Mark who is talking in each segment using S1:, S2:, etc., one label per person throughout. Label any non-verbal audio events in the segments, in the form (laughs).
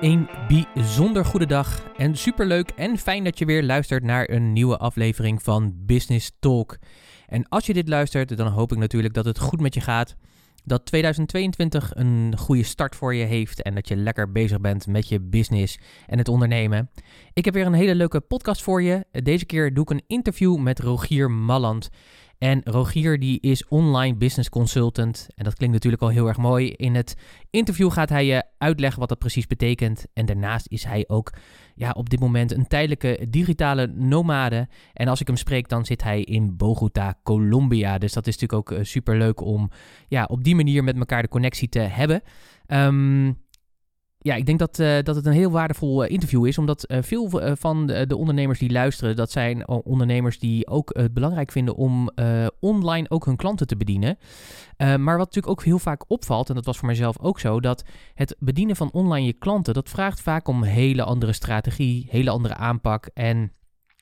S1: Een bijzonder goede dag en superleuk en fijn dat je weer luistert naar een nieuwe aflevering van Business Talk. En als je dit luistert, dan hoop ik natuurlijk dat het goed met je gaat. Dat 2022 een goede start voor je heeft en dat je lekker bezig bent met je business en het ondernemen. Ik heb weer een hele leuke podcast voor je. Deze keer doe ik een interview met Rogier Malland. En Rogier die is online business consultant. En dat klinkt natuurlijk al heel erg mooi. In het interview gaat hij je uitleggen wat dat precies betekent. En daarnaast is hij ook ja, op dit moment een tijdelijke digitale nomade. En als ik hem spreek, dan zit hij in Bogota, Colombia. Dus dat is natuurlijk ook super leuk om ja, op die manier met elkaar de connectie te hebben. Um, ja, ik denk dat, uh, dat het een heel waardevol uh, interview is, omdat uh, veel van de, de, ondernemers die luisteren, dat zijn ondernemers die ook het belangrijk vinden om online ook hun klanten te bedienen. maar wat natuurlijk ook heel vaak opvalt, en dat was voor mijzelf ook zo, dat het bedienen van online je klanten, dat vraagt vaak om hele andere strategie, hele andere aanpak en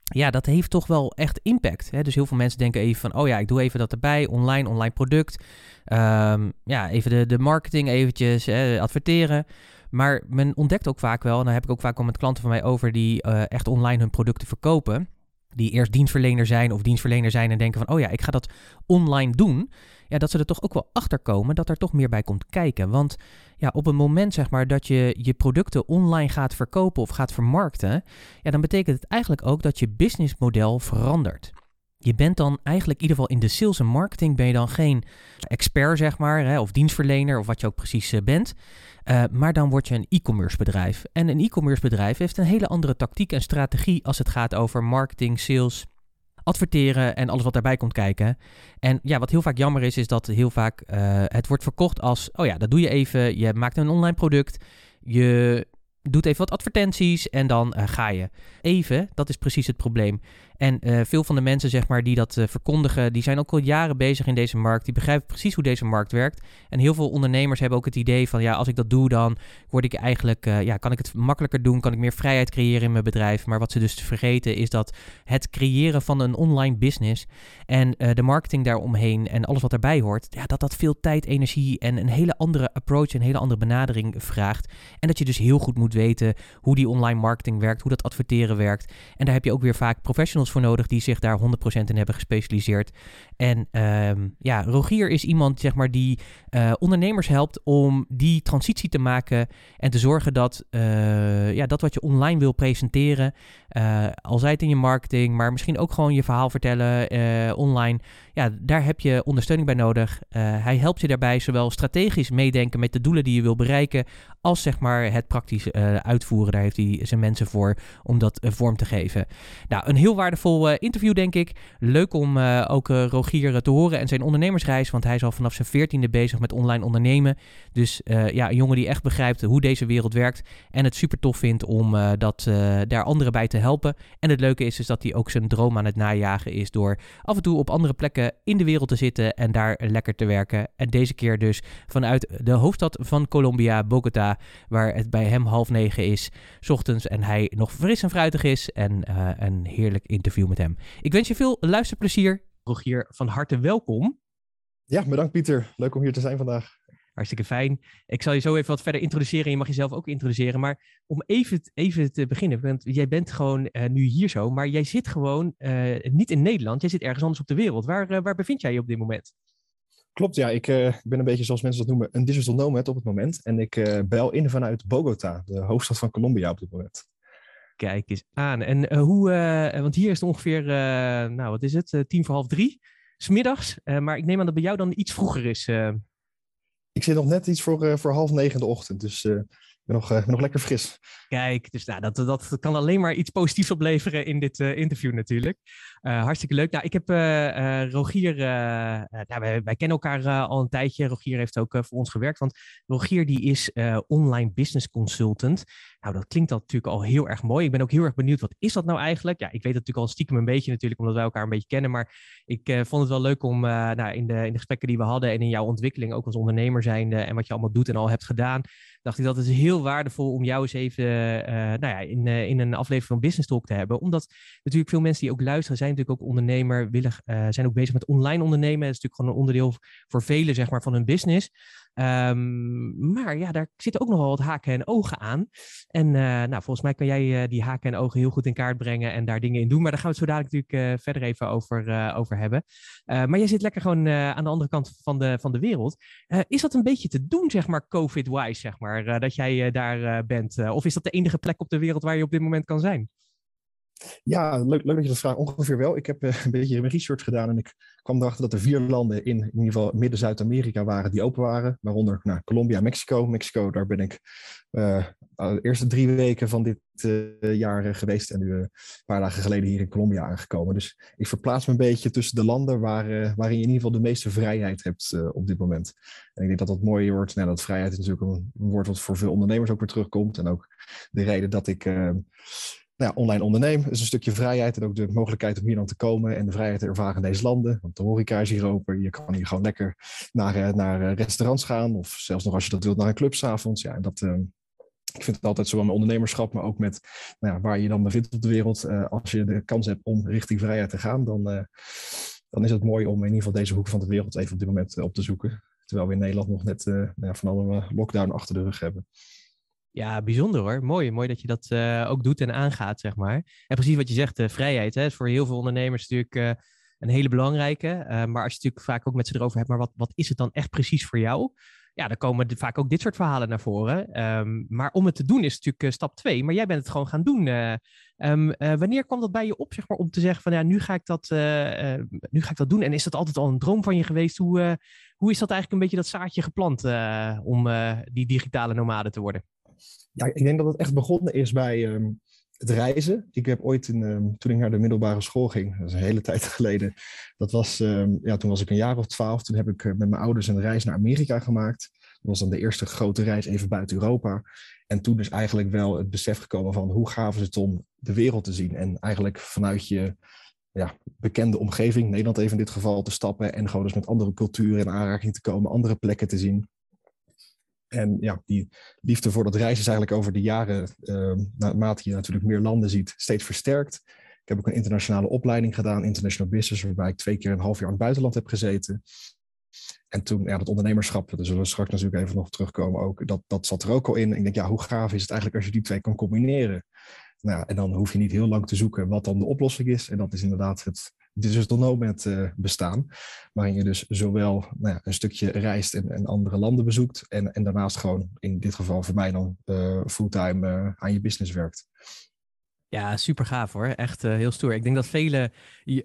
S1: ja, dat heeft toch wel echt impact. Hè? Dus heel veel mensen denken even van, oh ja, ik doe even dat erbij, online, online product. Um, ja, even de, de marketing eventjes, adverteren. Maar men ontdekt ook vaak wel, en daar heb ik ook vaak al met klanten van mij over die uh, echt online hun producten verkopen. Die eerst dienstverlener zijn of dienstverlener zijn en denken van, oh ja, ik ga dat online doen. Ja, dat ze er toch ook wel achter komen dat er toch meer bij komt kijken. Want ja, op het moment zeg maar dat je je producten online gaat verkopen of gaat vermarkten, ja, dan betekent het eigenlijk ook dat je businessmodel verandert. Je bent dan eigenlijk in ieder geval in de sales en marketing ben je dan geen expert, zeg maar, hè, of dienstverlener of wat je ook precies uh, bent. Uh, maar dan word je een e-commerce bedrijf. En een e-commerce bedrijf heeft een hele andere tactiek en strategie als het gaat over marketing, sales, adverteren en alles wat daarbij komt kijken. En ja, wat heel vaak jammer is, is dat heel vaak uh, het wordt verkocht als, oh ja, dat doe je even, je maakt een online product, je doet even wat advertenties en dan ga je. Even, dat is precies het probleem. En uh, veel van de mensen zeg maar, die dat uh, verkondigen, die zijn ook al jaren bezig in deze markt. Die begrijpen precies hoe deze markt werkt. En heel veel ondernemers hebben ook het idee van ja, als ik dat doe, dan word ik eigenlijk, uh, ja, kan ik het makkelijker doen, kan ik meer vrijheid creëren in mijn bedrijf. Maar wat ze dus vergeten is dat het creëren van een online business en de marketing daaromheen en alles wat daarbij hoort, ja, dat dat veel tijd, energie en een hele andere approach, een hele andere benadering vraagt. En dat je dus heel goed moet weten hoe die online marketing werkt, hoe dat adverteren werkt. En daar heb je ook weer vaak professionals voor nodig die zich daar 100% in hebben gespecialiseerd. En um, ja, Rogier is iemand zeg maar, die uh, ondernemers helpt om die transitie te maken en te zorgen dat, uh, ja, dat wat je online wil presenteren, uh, al zij het in je marketing, maar misschien ook gewoon je verhaal vertellen online, ja, daar heb je ondersteuning bij nodig. hij helpt je daarbij zowel strategisch meedenken met de doelen die je wil bereiken, als zeg maar het praktisch uitvoeren. Daar heeft hij zijn mensen voor om dat vorm te geven. Nou, een heel waardevol interview denk ik. Leuk om ook Rogier te horen en zijn ondernemersreis. Want hij is al vanaf zijn veertiende bezig met online ondernemen. Dus ja, een jongen die echt begrijpt hoe deze wereld werkt. En het super tof vindt om dat, daar anderen bij te helpen. En het leuke is, is dat hij ook zijn droom aan het najagen is. Door af en toe op andere plekken in de wereld te zitten en daar lekker te werken. En deze keer dus vanuit de hoofdstad van Colombia, Bogota. Waar het bij hem half negen is, s ochtends. En hij nog fris en fruitig is. En een heerlijk interview met hem. Ik wens je veel luisterplezier. Rogier, van harte welkom.
S2: Ja, bedankt Pieter. Leuk om hier te zijn vandaag.
S1: Hartstikke fijn. Ik zal je zo even wat verder introduceren. Je mag jezelf ook introduceren. Maar om even, even te beginnen, want jij bent gewoon uh, nu hier zo, maar jij zit gewoon uh, niet in Nederland. Jij zit ergens anders op de wereld. Waar, uh, waar bevind jij je op dit moment?
S2: Klopt, ja. Ik ben een beetje, zoals mensen dat noemen, een digital nomad op het moment. En ik bel in vanuit Bogota, de hoofdstad van Colombia op dit moment.
S1: Kijk eens aan. En hoe, want hier is het ongeveer, nou wat is het, tien voor half drie, smiddags. maar ik neem aan dat bij jou dan iets vroeger is.
S2: Ik zit nog net iets voor, voor half negen in de ochtend, dus ben nog, uh, nog lekker fris.
S1: Kijk, dus nou, dat, dat kan alleen maar iets positiefs opleveren in dit uh, interview natuurlijk. Uh, hartstikke leuk. Nou, ik heb Rogier, nou, wij, kennen elkaar al een tijdje. Rogier heeft ook voor ons gewerkt, want Rogier die is online business consultant. Nou, dat klinkt natuurlijk al heel erg mooi. Ik ben ook heel erg benieuwd, wat is dat nou eigenlijk? Ja, ik weet het natuurlijk al stiekem een beetje natuurlijk, omdat wij elkaar een beetje kennen. Maar ik vond het wel leuk om nou, in, de, in de gesprekken die we hadden en in jouw ontwikkeling, ook als ondernemer zijnde en wat je allemaal doet en al hebt gedaan, dacht ik dat het heel waardevol om jou eens even uh, nou ja, in, uh, in een aflevering van Business Talk te hebben. Omdat natuurlijk veel mensen die ook luisteren zijn natuurlijk ook ondernemer, willen, zijn ook bezig met online ondernemen. Dat is natuurlijk gewoon een onderdeel voor velen zeg maar, van hun business. Um, maar ja, daar zitten ook nog wel wat haken en ogen aan. En uh, nou, volgens mij kan jij uh, die haken en ogen heel goed in kaart brengen en daar dingen in doen. Maar daar gaan we het zo dadelijk natuurlijk uh, verder even over, over hebben. maar jij zit lekker gewoon aan de andere kant van de, van de wereld. is dat een beetje te doen, zeg maar, COVID-wise, zeg maar, dat jij daar bent? of is dat de enige plek op de wereld waar je op dit moment kan zijn?
S2: Ja, leuk, dat je dat vraagt. Ongeveer wel. Ik heb uh, een beetje mijn research gedaan en ik kwam erachter dat er vier landen in, in ieder geval Midden-Zuid-Amerika waren die open waren. Waaronder nou, Colombia Mexico. Mexico, daar ben ik uh, de eerste drie weken van dit uh, jaar geweest en nu een paar dagen geleden hier in Colombia aangekomen. Dus ik verplaats me een beetje tussen de landen waar, waarin je in ieder geval de meeste vrijheid hebt op dit moment. En ik denk dat dat mooi wordt. Nou, dat vrijheid is natuurlijk een woord wat voor veel ondernemers ook weer terugkomt. En ook de reden dat ik nou online ondernemen is een stukje vrijheid en ook de mogelijkheid om hier dan te komen en de vrijheid te ervaren in deze landen. Want de horeca is hier open. Je kan hier gewoon lekker naar, eh, naar eh, restaurants gaan of zelfs nog als je dat wilt naar een club s'avonds. Ja, dat, uh, ik vind het altijd zowel met ondernemerschap, maar ook met nou ja, waar je dan bevindt op de wereld. Als je de kans hebt om richting vrijheid te gaan, dan, dan is het mooi om in ieder geval deze hoek van de wereld even op dit moment op te zoeken. Terwijl we in Nederland nog net nou ja, van alle lockdown achter de rug hebben.
S1: Ja, bijzonder hoor. Mooi, mooi dat je dat uh, ook doet en aangaat, zeg maar. En precies wat je zegt, de vrijheid hè, is voor heel veel ondernemers natuurlijk uh, een hele belangrijke. Maar als je natuurlijk vaak ook met ze erover hebt, maar wat, wat is het dan echt precies voor jou? Ja, dan komen vaak ook dit soort verhalen naar voren. Um, maar om het te doen is natuurlijk stap twee. Maar jij bent het gewoon gaan doen. Um, wanneer kwam dat bij je op, zeg maar, om te zeggen van ja, nu ga ik dat, nu ga ik dat doen? En is dat altijd al een droom van je geweest? Hoe, hoe is dat eigenlijk een beetje dat zaadje geplant om die digitale nomade te worden?
S2: Ja, ik denk dat het echt begonnen is bij um, het reizen. Ik heb ooit, in, um, toen ik naar de middelbare school ging, dat is een hele (laughs) tijd geleden, dat was, um, ja, toen was ik een jaar of twaalf. Toen heb ik uh, met mijn ouders een reis naar Amerika gemaakt. Dat was dan de eerste grote reis even buiten Europa. En toen is eigenlijk wel het besef gekomen van hoe gaaf is het om de wereld te zien. En eigenlijk vanuit je ja, bekende omgeving, Nederland even in dit geval, te stappen. En gewoon dus met andere culturen in aanraking te komen, andere plekken te zien. En ja, die liefde voor dat reizen is eigenlijk over de jaren, uh, naarmate je natuurlijk meer landen ziet, steeds versterkt. Ik heb ook een internationale opleiding gedaan, International Business, waarbij ik twee keer een half jaar in het buitenland heb gezeten. En toen, ja, dat ondernemerschap, daar zullen we straks natuurlijk even nog terugkomen ook, dat, dat zat er ook al in. Ik denk, ja, hoe gaaf is het eigenlijk als je die twee kan combineren? Nou, en dan hoef je niet heel lang te zoeken wat dan de oplossing is. En dat is inderdaad het Digital Nomad uh, bestaan. Waarin je dus zowel nou ja, een stukje reist en, andere landen bezoekt. En, en daarnaast gewoon, in dit geval voor mij dan, uh, fulltime uh, aan je business werkt.
S1: Ja, super gaaf hoor. Echt uh, heel stoer. Ik denk dat velen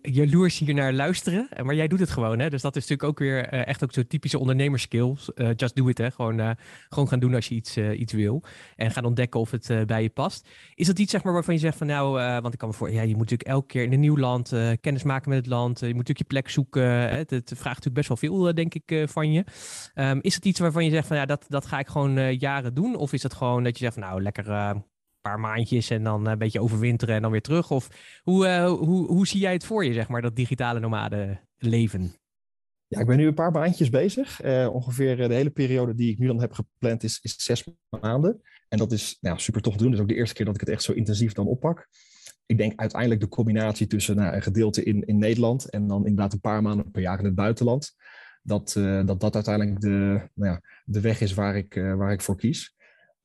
S1: jaloers hier naar luisteren. Maar jij doet het gewoon. Hè? Dus dat is natuurlijk ook weer uh, echt ook zo'n typische ondernemerskills. Just do it. Hè? Gewoon, gewoon gaan doen als je iets, iets wil. En gaan ontdekken of het bij je past. Is dat iets zeg maar, waarvan je zegt van nou, want ik kan me voor, ja, je moet natuurlijk elke keer in een nieuw land kennis maken met het land. je moet natuurlijk je plek zoeken. Hè? Het, vraagt natuurlijk best wel veel, denk ik, van je. Um, is het iets waarvan je zegt van ja, dat, dat ga ik gewoon jaren doen? Of is het gewoon dat je zegt van nou, lekker paar maandjes en dan een beetje overwinteren en dan weer terug? Of hoe, uh, hoe, hoe zie jij het voor je, zeg maar, dat digitale nomade leven?
S2: Ja, ik ben nu een paar maandjes bezig. Uh, ongeveer de hele periode die ik nu dan heb gepland is, is zes maanden. En dat is nou, super tof te doen. Dat is ook de eerste keer dat ik het echt zo intensief dan oppak. Ik denk uiteindelijk de combinatie tussen nou, een gedeelte in, in Nederland en dan inderdaad een paar maanden per jaar in het buitenland. Dat dat, dat uiteindelijk de, nou ja, de weg is waar ik, waar ik voor kies.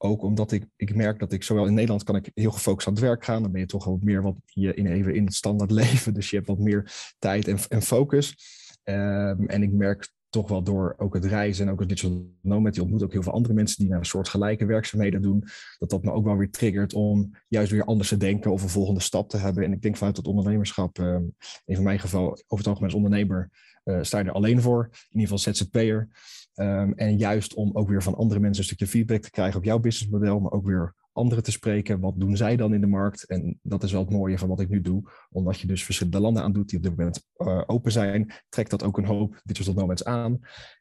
S2: Ook omdat ik, ik merk dat ik zowel in Nederland kan ik heel gefocust aan het werk gaan. Dan ben je toch wat meer wat je in even in het standaard (laughs) leven. Dus je hebt wat meer tijd en, en focus. Um, en ik merk toch wel door ook het reizen en ook het digital nomad, je ontmoet ook heel veel andere mensen die naar een soort gelijke werkzaamheden doen, dat dat me ook wel weer triggert om juist weer anders te denken of een volgende stap te hebben. En ik denk vanuit het ondernemerschap, uh, in mijn geval, over het algemeen als ondernemer, uh, sta je er alleen voor, in ieder geval ZZP'er. Um, en juist om ook weer van andere mensen een stukje feedback te krijgen op jouw businessmodel, maar ook weer anderen te spreken. Wat doen zij dan in de markt? En dat is wel het mooie van wat ik nu doe. Omdat je dus verschillende landen aan doet die op dit moment uh, open zijn, trekt dat ook een hoop digital nomads aan.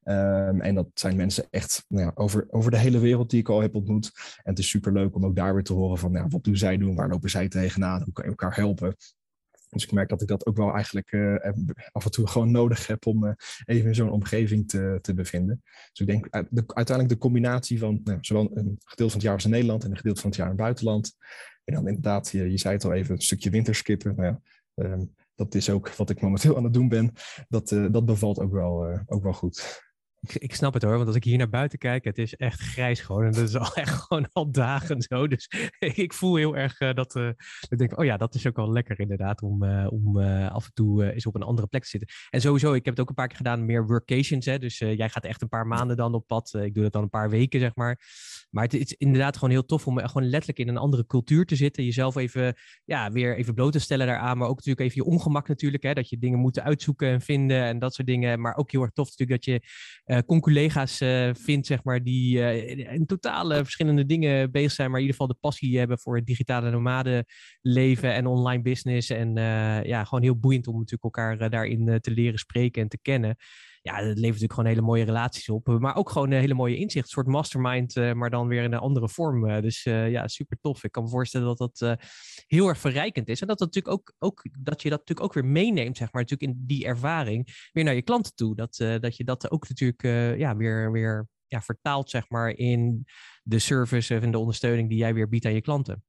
S2: Um, en dat zijn mensen echt nou ja, over, over de hele wereld die ik al heb ontmoet. En het is super leuk om ook daar weer te horen van nou, wat doen zij doen? Waar lopen zij tegenaan? Hoe kan je elkaar helpen? Dus ik merk dat ik dat ook wel eigenlijk uh, af en toe gewoon nodig heb om uh, even in zo'n omgeving te, te bevinden. Dus ik denk de, uiteindelijk de combinatie van nou, zowel een gedeelte van het jaar als in Nederland en een gedeelte van het jaar in het buitenland. En dan inderdaad, je, je zei het al even, een stukje winterskippen. Nou ja, um, dat is ook wat ik momenteel aan het doen ben. Dat, dat bevalt ook wel, ook wel goed.
S1: Ik, ik, snap het hoor, want als ik hier naar buiten kijk, het is echt grijs gewoon. En dat is (laughs) al echt gewoon al dagen zo. Dus (laughs) ik voel heel erg uh, dat, uh, ik denk, oh ja, dat is ook wel lekker inderdaad, om, uh, om af en toe eens op een andere plek te zitten. En sowieso, ik heb het ook een paar keer gedaan, meer workations. Hè? Dus jij gaat echt een paar maanden dan op pad. ik doe dat dan een paar weken, zeg maar. Maar het is inderdaad gewoon heel tof om gewoon letterlijk in een andere cultuur te zitten. Jezelf even, ja, weer even bloot te stellen daaraan. Maar ook natuurlijk even je ongemak natuurlijk. Hè? Dat je dingen moet uitzoeken en vinden en dat soort dingen. Maar ook heel erg tof natuurlijk dat je uh, conculega's uh, vindt, zeg maar, die uh, in totale verschillende dingen bezig zijn, maar in ieder geval de passie hebben voor het digitale nomade leven en online business. En ja, gewoon heel boeiend om natuurlijk elkaar daarin te leren spreken en te kennen ja, het levert natuurlijk gewoon hele mooie relaties op. Maar ook gewoon een hele mooie inzicht. Een soort mastermind, uh, maar dan weer in een andere vorm. Uh, dus ja, super tof. Ik kan me voorstellen dat dat heel erg verrijkend is. En dat, dat, natuurlijk ook, ook, dat je dat natuurlijk ook weer meeneemt, zeg maar, natuurlijk in die ervaring weer naar je klanten toe. Dat, dat je dat ook natuurlijk ja, weer, weer ja, vertaalt, zeg maar, in de service en de ondersteuning die jij weer biedt aan je klanten.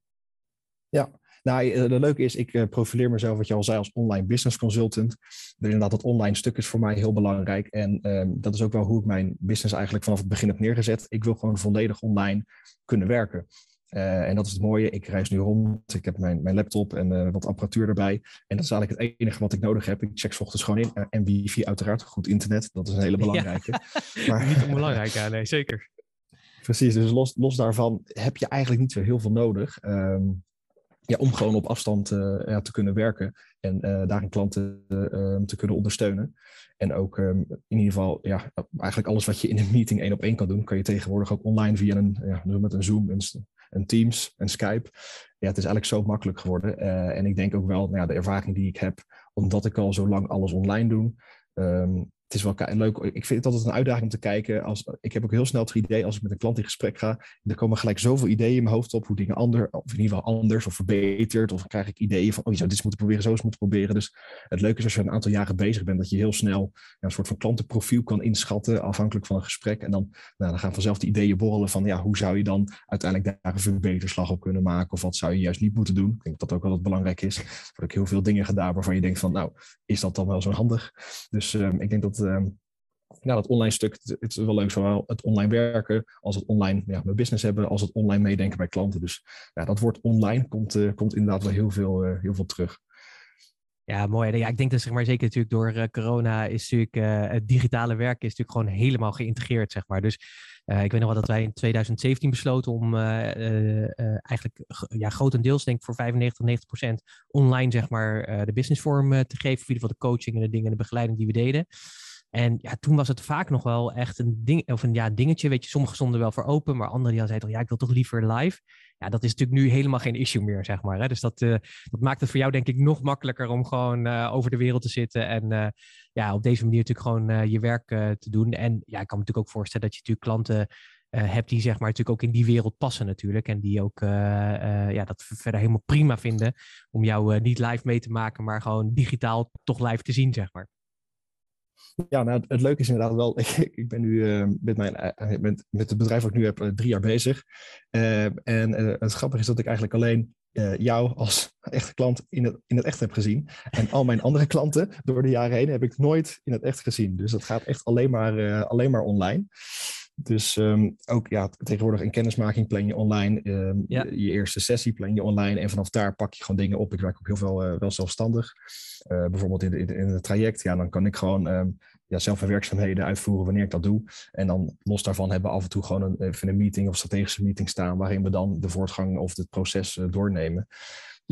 S2: Ja, nou, het eh, leuke is, ik eh, profileer mezelf, wat je al zei, als online business consultant. Dus inderdaad, dat online stuk is voor mij heel belangrijk. En um, dat is ook wel hoe ik mijn business eigenlijk vanaf het begin heb neergezet. Ik wil gewoon volledig online kunnen werken. Uh, en dat is het mooie. Ik reis nu rond. Ik heb mijn, mijn laptop en uh, wat apparatuur erbij. En dat is eigenlijk het enige wat ik nodig heb. Ik check s ochtends gewoon in. Uh, en wifi uiteraard. Goed internet. Dat is een hele belangrijke.
S1: Ja. (laughs) (laughs) Maar, Niet onbelangrijk, ja. Nee, zeker.
S2: Precies. Dus los, los daarvan heb je eigenlijk niet zo heel veel nodig. Um, ja, om gewoon op afstand uh, ja, te kunnen werken en uh, daarin klanten uh, te kunnen ondersteunen. En ook um, in ieder geval, ja, eigenlijk alles wat je in een meeting één op één kan doen, kan je tegenwoordig ook online via een, ja, met een Zoom, een, Teams, een Skype. Ja, het is eigenlijk zo makkelijk geworden. en ik denk ook wel, nou ja, de ervaring die ik heb, omdat ik al zo lang alles online doe, um, het is wel leuk. Ik vind het altijd een uitdaging om te kijken. Als, ik heb ook heel snel het idee als ik met een klant in gesprek ga. Er komen gelijk zoveel ideeën in mijn hoofd op hoe dingen anders, of in ieder geval anders of verbeterd. Of krijg ik ideeën van, oh je zou dit moeten proberen, zo eens moeten proberen. Dus het leuke is als je een aantal jaren bezig bent, dat je heel snel ja, een soort van klantenprofiel kan inschatten, afhankelijk van een gesprek. En dan, nou, dan gaan vanzelf de ideeën borrelen van, ja, hoe zou je dan uiteindelijk daar een verbeterslag op kunnen maken? Of wat zou je juist niet moeten doen? Ik denk dat dat ook wel belangrijk is. Er worden ook heel veel dingen gedaan waarvan je denkt van, nou, is dat dan wel zo handig? Dus um, ik denk dat ja, dat online stuk, het is wel leuk, zowel het online werken als het online ja, mijn business hebben, als het online meedenken bij klanten. Dus ja, dat woord online komt, uh, komt inderdaad wel heel veel, uh, heel veel terug.
S1: Ja, mooi. Ja, ik denk dat zeg maar, zeker natuurlijk door uh, corona is natuurlijk het digitale werken is natuurlijk gewoon helemaal geïntegreerd, zeg maar. Dus ik weet nog wel dat wij in 2017 besloten om eigenlijk ja, grotendeels, denk ik voor 95, 90 procent online, zeg maar, de businessvorm te geven. Voor ieder geval de coaching en de dingen en de begeleiding die we deden. En ja, toen was het vaak nog wel echt een ding, of een ja, dingetje. Weet je, sommigen stonden wel voor open, maar anderen die zeiden ja, ik wil toch liever live. Ja, dat is natuurlijk nu helemaal geen issue meer, zeg maar. Hè? Dus dat, uh, dat maakt het voor jou, denk ik, nog makkelijker om gewoon uh, over de wereld te zitten. En uh, ja, op deze manier natuurlijk gewoon je werk te doen. En ja, ik kan me natuurlijk ook voorstellen dat je natuurlijk klanten hebt die, zeg maar, natuurlijk ook in die wereld passen, natuurlijk. En die ook ja, dat verder helemaal prima vinden om jou niet live mee te maken, maar gewoon digitaal toch live te zien, zeg maar.
S2: Ja, nou, het leuke is inderdaad wel, (laughs) ik, ben nu uh, met, mijn, uh, met, met het bedrijf wat ik nu heb uh, drie jaar bezig. en het grappige is dat ik eigenlijk alleen jou als (laughs) echte klant in het, in het echt heb gezien. En al mijn andere klanten door de jaren heen heb ik nooit in het echt gezien. Dus dat gaat echt alleen maar, alleen maar online. Dus um, ook ja, tegenwoordig een kennismaking plan je online. Um, ja. je, je, eerste sessie plan je online. En vanaf daar pak je gewoon dingen op. Ik werk ook heel veel uh, wel zelfstandig. Uh, bijvoorbeeld in, in, in, het traject. Ja, dan kan ik gewoon um, ja, zelf mijn werkzaamheden uitvoeren wanneer ik dat doe. En dan los daarvan hebben we af en toe gewoon een, even een meeting of strategische meeting staan waarin we dan de voortgang of het proces doornemen.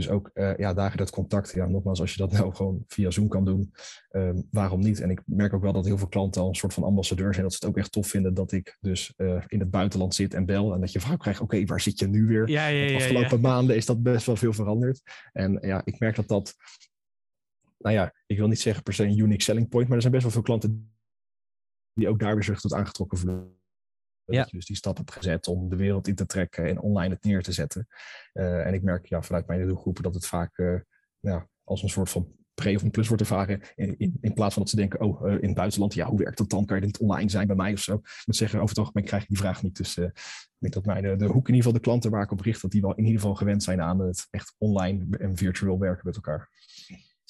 S2: Dus ook uh, ja, dagen dat contact, ja, nogmaals, als je dat (laughs) nou gewoon via Zoom kan doen, um, waarom niet? En ik merk ook wel dat heel veel klanten al een soort van ambassadeur zijn, dat ze het ook echt tof vinden dat ik dus uh, in het buitenland zit en bel en dat je vraag krijgt, oké, okay, waar zit je nu weer?
S1: Ja, ja, ja,
S2: de afgelopen maanden is dat best wel veel veranderd. En ja, ik merk dat dat, nou ja, ik wil niet zeggen per se een unique selling point, maar er zijn best wel veel klanten die ook daar weer zich tot aangetrokken voelen. Ja. Dat je dus die stap hebt gezet om de wereld in te trekken en online het neer te zetten. Uh, en ik merk ja, vanuit mijn doelgroepen dat het vaak uh, ja, als een soort van pre of een plus wordt ervaren. In, in, in, plaats van dat ze denken, oh, uh, in het buitenland, ja, hoe werkt dat dan? Kan je niet online zijn bij mij of zo? Ik moet zeggen, over het algemeen krijg ik die vraag niet. Dus ik denk dat mijn, de, de hoek in ieder geval de klanten waar ik op richt, dat die wel in ieder geval gewend zijn aan het echt online en virtueel werken met elkaar.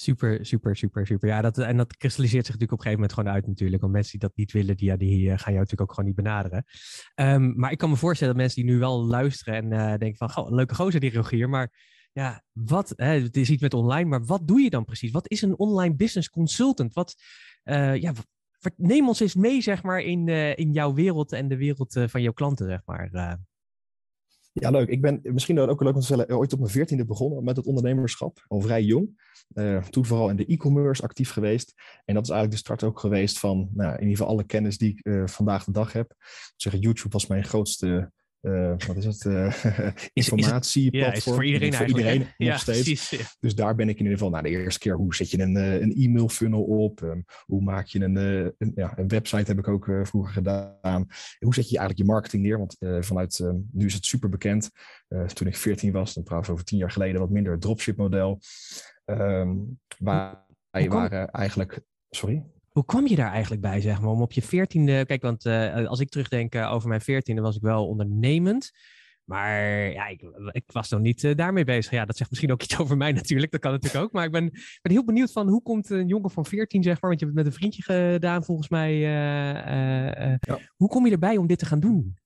S1: Super, super, super, super. Ja, dat, en dat kristalliseert zich natuurlijk op een gegeven moment gewoon uit natuurlijk. Want mensen die dat niet willen, die, ja, die gaan jou natuurlijk ook gewoon niet benaderen. Um, maar ik kan me voorstellen dat mensen die nu wel luisteren en uh, denken van, goh, leuke gozer die Rogier, maar ja, wat, hè, het is iets met online, maar wat doe je dan precies? Wat is een online business consultant? Wat, uh, ja, neem ons eens mee, zeg maar, in, in jouw wereld en de wereld van jouw klanten, zeg maar.
S2: Ja, leuk. Ik ben misschien ook leuk om te stellen, ooit op mijn veertiende begonnen met het ondernemerschap, al vrij jong. Uh, toen vooral in de e-commerce actief geweest. En dat is eigenlijk de start ook geweest van nou, in ieder geval alle kennis die ik uh, vandaag de dag heb. Ik zeg, YouTube was mijn grootste uh, wat is het? (laughs) Uh, informatieplatform.
S1: Ja, is voor iedereen
S2: voor
S1: iedereen (laughs)
S2: nog ja, steeds. Precies, ja. Dus daar ben ik in ieder geval, nou de eerste keer, hoe zet je een, een e-mail funnel op? Um, hoe maak je een, een, ja, een website heb ik ook uh, vroeger gedaan. hoe zet je eigenlijk je marketing neer? Want vanuit, um, nu is het super bekend. toen ik 14 was, dan praat over tien jaar geleden, wat minder dropship model. Um, waar wij waren eigenlijk, sorry?
S1: Hoe kwam je daar eigenlijk bij, zeg maar, om op je veertiende... Kijk, want uh, als ik terugdenk uh, over mijn veertiende was ik wel ondernemend. Maar ja, ik, ik was nog niet uh, daarmee bezig. Ja, dat zegt misschien ook (laughs) iets over mij natuurlijk. Dat kan natuurlijk ook. Maar ik ben, ben heel benieuwd van hoe komt een jongen van 14, zeg maar, want je hebt het met een vriendje gedaan volgens mij. Ja. Hoe kom je erbij om dit te gaan doen?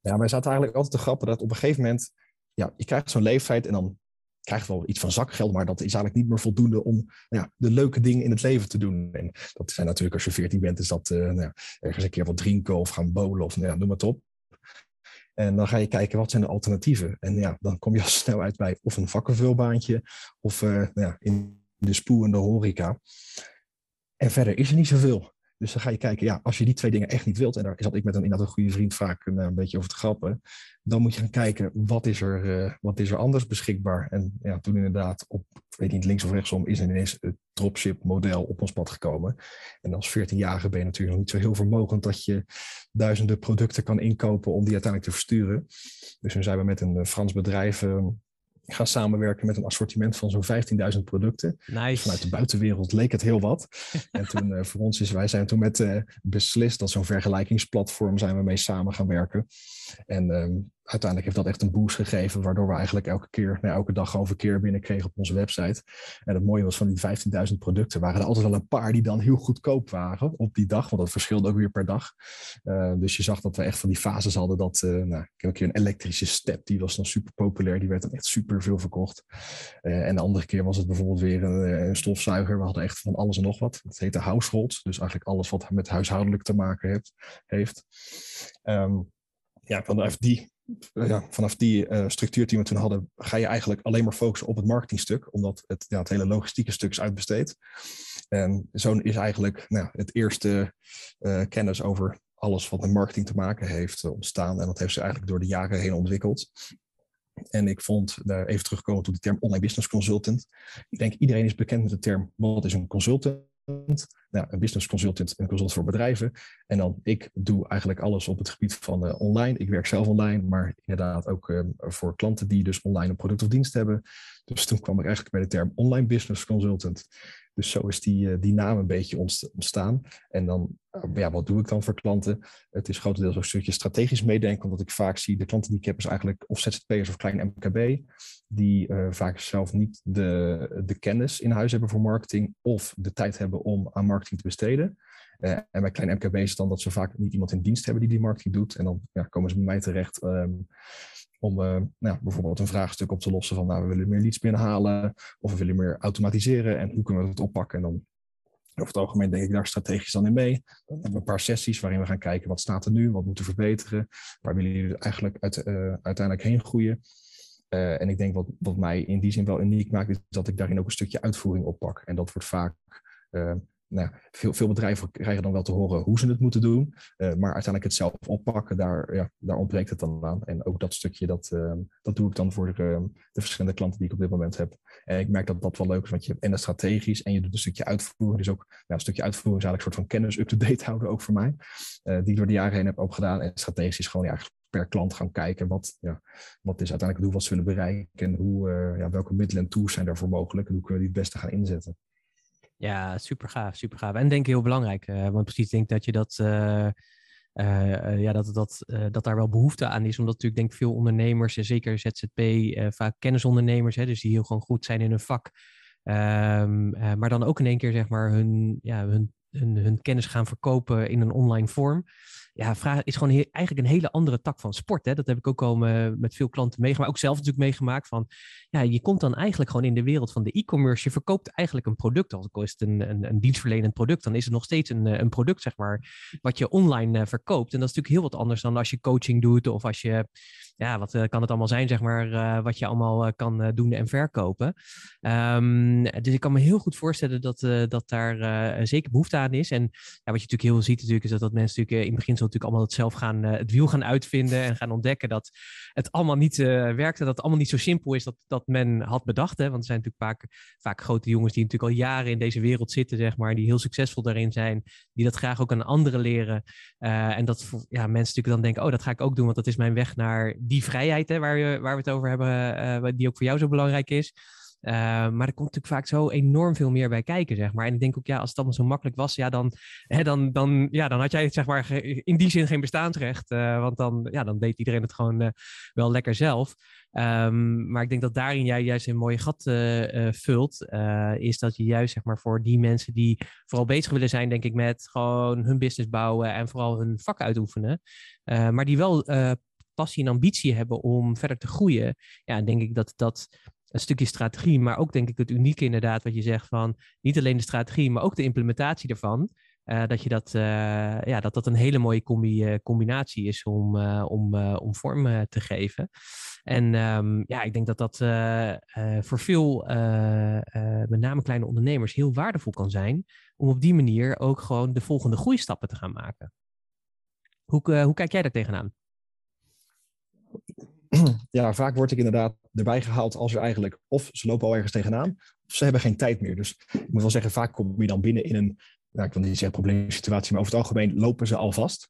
S2: Ja, wij zaten eigenlijk altijd te grappen dat op een gegeven moment, ja, je krijgt zo'n leeftijd en dan krijgt wel iets van zakgeld, maar dat is eigenlijk niet meer voldoende om ja, de leuke dingen in het leven te doen. En dat zijn natuurlijk, als je 14 bent, is dat uh, nou ja, ergens een keer wat drinken of gaan bowlen of nou ja, noem het op. En dan ga je kijken, wat zijn de alternatieven? En ja, dan kom je al (laughs) snel uit bij of een vakkenvulbaantje of uh, nou ja, in de spoe en de horeca. En verder is er niet zoveel. Dus dan ga je kijken, ja, als je die twee dingen echt niet wilt, en daar zat ik met een, inderdaad een goede vriend vaak een, een beetje over te grappen, dan moet je gaan kijken, wat is er, uh, wat is er anders beschikbaar? En ja, toen inderdaad, op, weet niet links of rechtsom, is ineens het dropship model op ons pad gekomen. En als 14-jarige ben je natuurlijk nog niet zo heel vermogend dat je duizenden producten kan inkopen om die uiteindelijk te versturen. Dus toen zijn we met een Frans bedrijf uh, gaan samenwerken met een assortiment van zo'n 15.000 producten.
S1: Nice.
S2: Vanuit de buitenwereld leek het heel wat. (laughs) en toen uh, voor ons is, wij zijn toen met uh, beslist dat zo'n vergelijkingsplatform zijn we mee samen gaan werken. En um, uiteindelijk heeft dat echt een boost gegeven, waardoor we eigenlijk elke keer, nou, elke dag gewoon verkeer binnenkregen op onze website. En het mooie was van die 15.000 producten, waren er altijd wel een paar die dan heel goedkoop waren op die dag, want dat verschilde ook weer per dag. Uh, dus je zag dat we echt van die fases hadden dat, uh, nou, ik heb een keer een elektrische step, die was dan super populair, die werd dan echt super veel verkocht. Uh, en de andere keer was het bijvoorbeeld weer een, stofzuiger, we hadden echt van alles en nog wat. Dat heette household, dus eigenlijk alles wat met huishoudelijk te maken heeft. heeft. Um, ja, vanaf die ja, vanaf die uh, structuur die we toen hadden, ga je eigenlijk alleen maar focussen op het marketingstuk, omdat het, ja, het hele logistieke stuk is uitbesteed. En zo is eigenlijk nou, het eerste uh, kennis over alles wat met marketing te maken heeft ontstaan. En dat heeft ze eigenlijk door de jaren heen ontwikkeld. En ik vond, daar even terugkomen tot de term online business consultant. Ik denk iedereen is bekend met de term, wat is een consultant? Nou, een business consultant, een consultant voor bedrijven. En dan ik doe eigenlijk alles op het gebied van uh, online. Ik werk zelf online, maar inderdaad ook uh, voor klanten die dus online een product of dienst hebben. Dus toen kwam ik eigenlijk bij de term online business consultant. Dus zo is die, uh, die naam een beetje ontstaan. En dan, ja, wat doe ik dan voor klanten? Het is grotendeels ook een stukje strategisch meedenken, omdat ik vaak zie, de klanten die ik heb is eigenlijk of ZZP'ers of klein MKB, die vaak zelf niet de, de kennis in huis hebben voor marketing of de tijd hebben om aan marketing te besteden. Uh, en bij klein MKB is het dan dat ze vaak niet iemand in dienst hebben die die marketing doet. En dan ja, komen ze bij mij terecht um, om uh, nou, bijvoorbeeld een vraagstuk op te lossen van nou, we willen meer leads binnenhalen of we willen meer automatiseren en hoe kunnen we het oppakken. En dan over het algemeen denk ik daar strategisch dan in mee. Dan hebben we een paar sessies waarin we gaan kijken wat staat er nu, wat moeten we verbeteren, waar willen jullie eigenlijk uit, uiteindelijk heen groeien. en ik denk wat, wat mij in die zin wel uniek maakt, is dat ik daarin ook een stukje uitvoering oppak. En dat wordt vaak nou, veel, veel bedrijven krijgen dan wel te horen hoe ze het moeten doen, uh, maar uiteindelijk het zelf oppakken, daar, ja, daar ontbreekt het dan aan. En ook dat stukje, dat, uh, dat doe ik dan voor de, de, verschillende klanten die ik op dit moment heb. En ik merk dat dat wel leuk is, want je hebt en de strategisch en je doet een stukje uitvoering. Dus ook ja, een stukje uitvoering is eigenlijk een soort van kennis up-to-date (laughs) houden ook voor mij, uh, die ik door de jaren heen heb opgedaan. En strategisch is gewoon per klant gaan kijken wat, ja, wat is uiteindelijk het doel wat ze willen bereiken en hoe, ja, welke middelen en tools zijn daarvoor mogelijk en hoe kunnen we die het beste gaan inzetten.
S1: Ja, super gaaf, super gaaf. En denk ik heel belangrijk, uh, want precies denk dat je dat, uh, uh, ja, dat, dat, dat daar wel behoefte aan is. Omdat natuurlijk denk veel ondernemers, en zeker ZZP, vaak kennisondernemers, hè, dus die heel gewoon goed zijn in hun vak. Um, maar dan ook in één keer zeg maar hun, ja, hun, hun, hun kennis gaan verkopen in een online vorm ja, vraag is gewoon eigenlijk een hele andere tak van sport. Hè? Dat heb ik ook al met veel klanten meegemaakt. Ook zelf natuurlijk meegemaakt. Van, ja, je komt dan eigenlijk gewoon in de wereld van de e-commerce. Je verkoopt eigenlijk een product. Als het een, een, een, dienstverlenend product, dan is het nog steeds een, een product, zeg maar, wat je online uh, verkoopt. En dat is natuurlijk heel wat anders dan als je coaching doet of als je ja, wat kan het allemaal zijn, zeg maar, wat je allemaal kan doen en verkopen. Um, dus ik kan me heel goed voorstellen dat, dat daar zeker behoefte aan is. En ja, wat je natuurlijk heel ziet, natuurlijk, is dat, dat mensen natuurlijk in het begin zo natuurlijk allemaal het zelf gaan, het wiel gaan uitvinden en gaan ontdekken dat het allemaal niet werkt en dat het allemaal niet zo simpel is dat, dat men had bedacht. Hè? Want er zijn natuurlijk vaak, vaak grote jongens die natuurlijk al jaren in deze wereld zitten, zeg maar, die heel succesvol daarin zijn, die dat graag ook aan anderen leren. en dat ja, mensen natuurlijk dan denken, oh, dat ga ik ook doen, want dat is mijn weg naar die vrijheid hè, waar, je, waar we het over hebben, uh, die ook voor jou zo belangrijk is. Uh, maar er komt natuurlijk vaak zo enorm veel meer bij kijken, zeg maar. En ik denk ook, ja, als het allemaal zo makkelijk was, ja, dan, hè, dan, dan, ja, dan had jij zeg maar, in die zin geen bestaansrecht. Uh, want dan, ja, dan deed iedereen het gewoon uh, wel lekker zelf. Um, maar ik denk dat daarin jij juist een mooie gat vult. is dat je juist, zeg maar, voor die mensen die vooral bezig willen zijn, denk ik, met gewoon hun business bouwen en vooral hun vak uitoefenen. maar die wel passie en ambitie hebben om verder te groeien, ja, denk ik dat dat een stukje strategie, maar ook denk ik het unieke inderdaad wat je zegt van niet alleen de strategie, maar ook de implementatie ervan. Uh, dat, je dat, uh, ja, dat dat een hele mooie combi, uh, combinatie is om, om, om vorm te geven. En um, ja, ik denk dat dat voor veel, met name kleine ondernemers, heel waardevol kan zijn. Om op die manier ook gewoon de volgende groeistappen te gaan maken. Hoe, hoe kijk jij daar tegenaan?
S2: ja, vaak word ik inderdaad erbij gehaald als er eigenlijk of ze lopen al ergens tegenaan, of ze hebben geen tijd meer. Dus ik moet wel zeggen, vaak kom je dan binnen in een, nou, ik wil niet zeggen probleemsituatie, maar over het algemeen lopen ze al vast.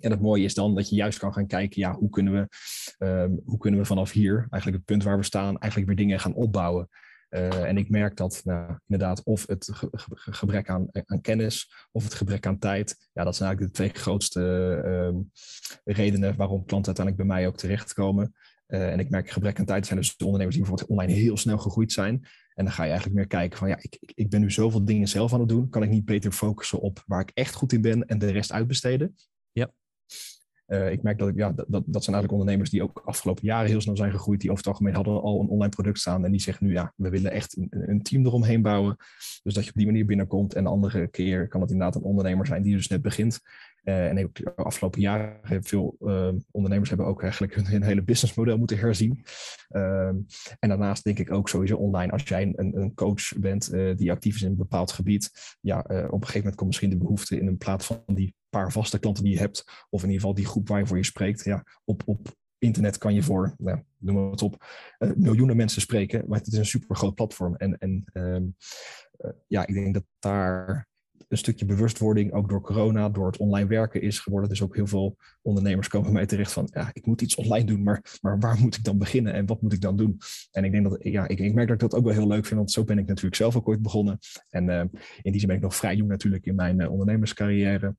S2: En het mooie is dan dat je juist kan gaan kijken, ja, hoe kunnen we, um, hoe kunnen we vanaf hier, eigenlijk het punt waar we staan, eigenlijk weer dingen gaan opbouwen. Uh, en ik merk dat nou, inderdaad of het ge ge gebrek aan, aan, kennis of het gebrek aan tijd, ja, dat zijn eigenlijk de twee grootste uh, redenen waarom klanten uiteindelijk bij mij ook terechtkomen. Uh, en ik merk gebrek aan tijd zijn dus de ondernemers die bijvoorbeeld online heel snel gegroeid zijn. En dan ga je eigenlijk meer kijken van ja, ik, ik ben nu zoveel dingen zelf aan het doen. Kan ik niet beter focussen op waar ik echt goed in ben en de rest uitbesteden?
S1: Ja.
S2: Uh, ik merk dat, ik, ja, dat, dat zijn eigenlijk ondernemers die ook afgelopen jaren heel snel zijn gegroeid. Die over het algemeen hadden al een online product staan. En die zeggen nu, ja, we willen echt een, een team eromheen bouwen. Dus dat je op die manier binnenkomt. En de andere keer kan het inderdaad een ondernemer zijn die dus net begint. Uh, en de afgelopen jaren hebben veel uh, ondernemers hebben ook eigenlijk hun, hele businessmodel moeten herzien. Uh, en daarnaast denk ik ook sowieso online, als jij een, een coach bent die actief is in een bepaald gebied, ja, op een gegeven moment komt misschien de behoefte in een plaats van die paar vaste klanten die je hebt, of in ieder geval die groep waar je voor je spreekt. Ja, op, op internet kan je voor, nou, noem het op, miljoenen mensen spreken, maar het is een super groot platform. En, en uh, ja, ik denk dat daar een stukje bewustwording, ook door corona, door het online werken is geworden. Dus ook heel veel ondernemers komen mij terecht van, ja, ik moet iets online doen, maar, maar waar moet ik dan beginnen en wat moet ik dan doen? En ik denk dat, ja, ik, ik merk dat ik dat ook wel heel leuk vind, want zo ben ik natuurlijk zelf ook ooit begonnen. En uh, in die zin ben ik nog vrij jong natuurlijk in mijn uh, ondernemerscarrière.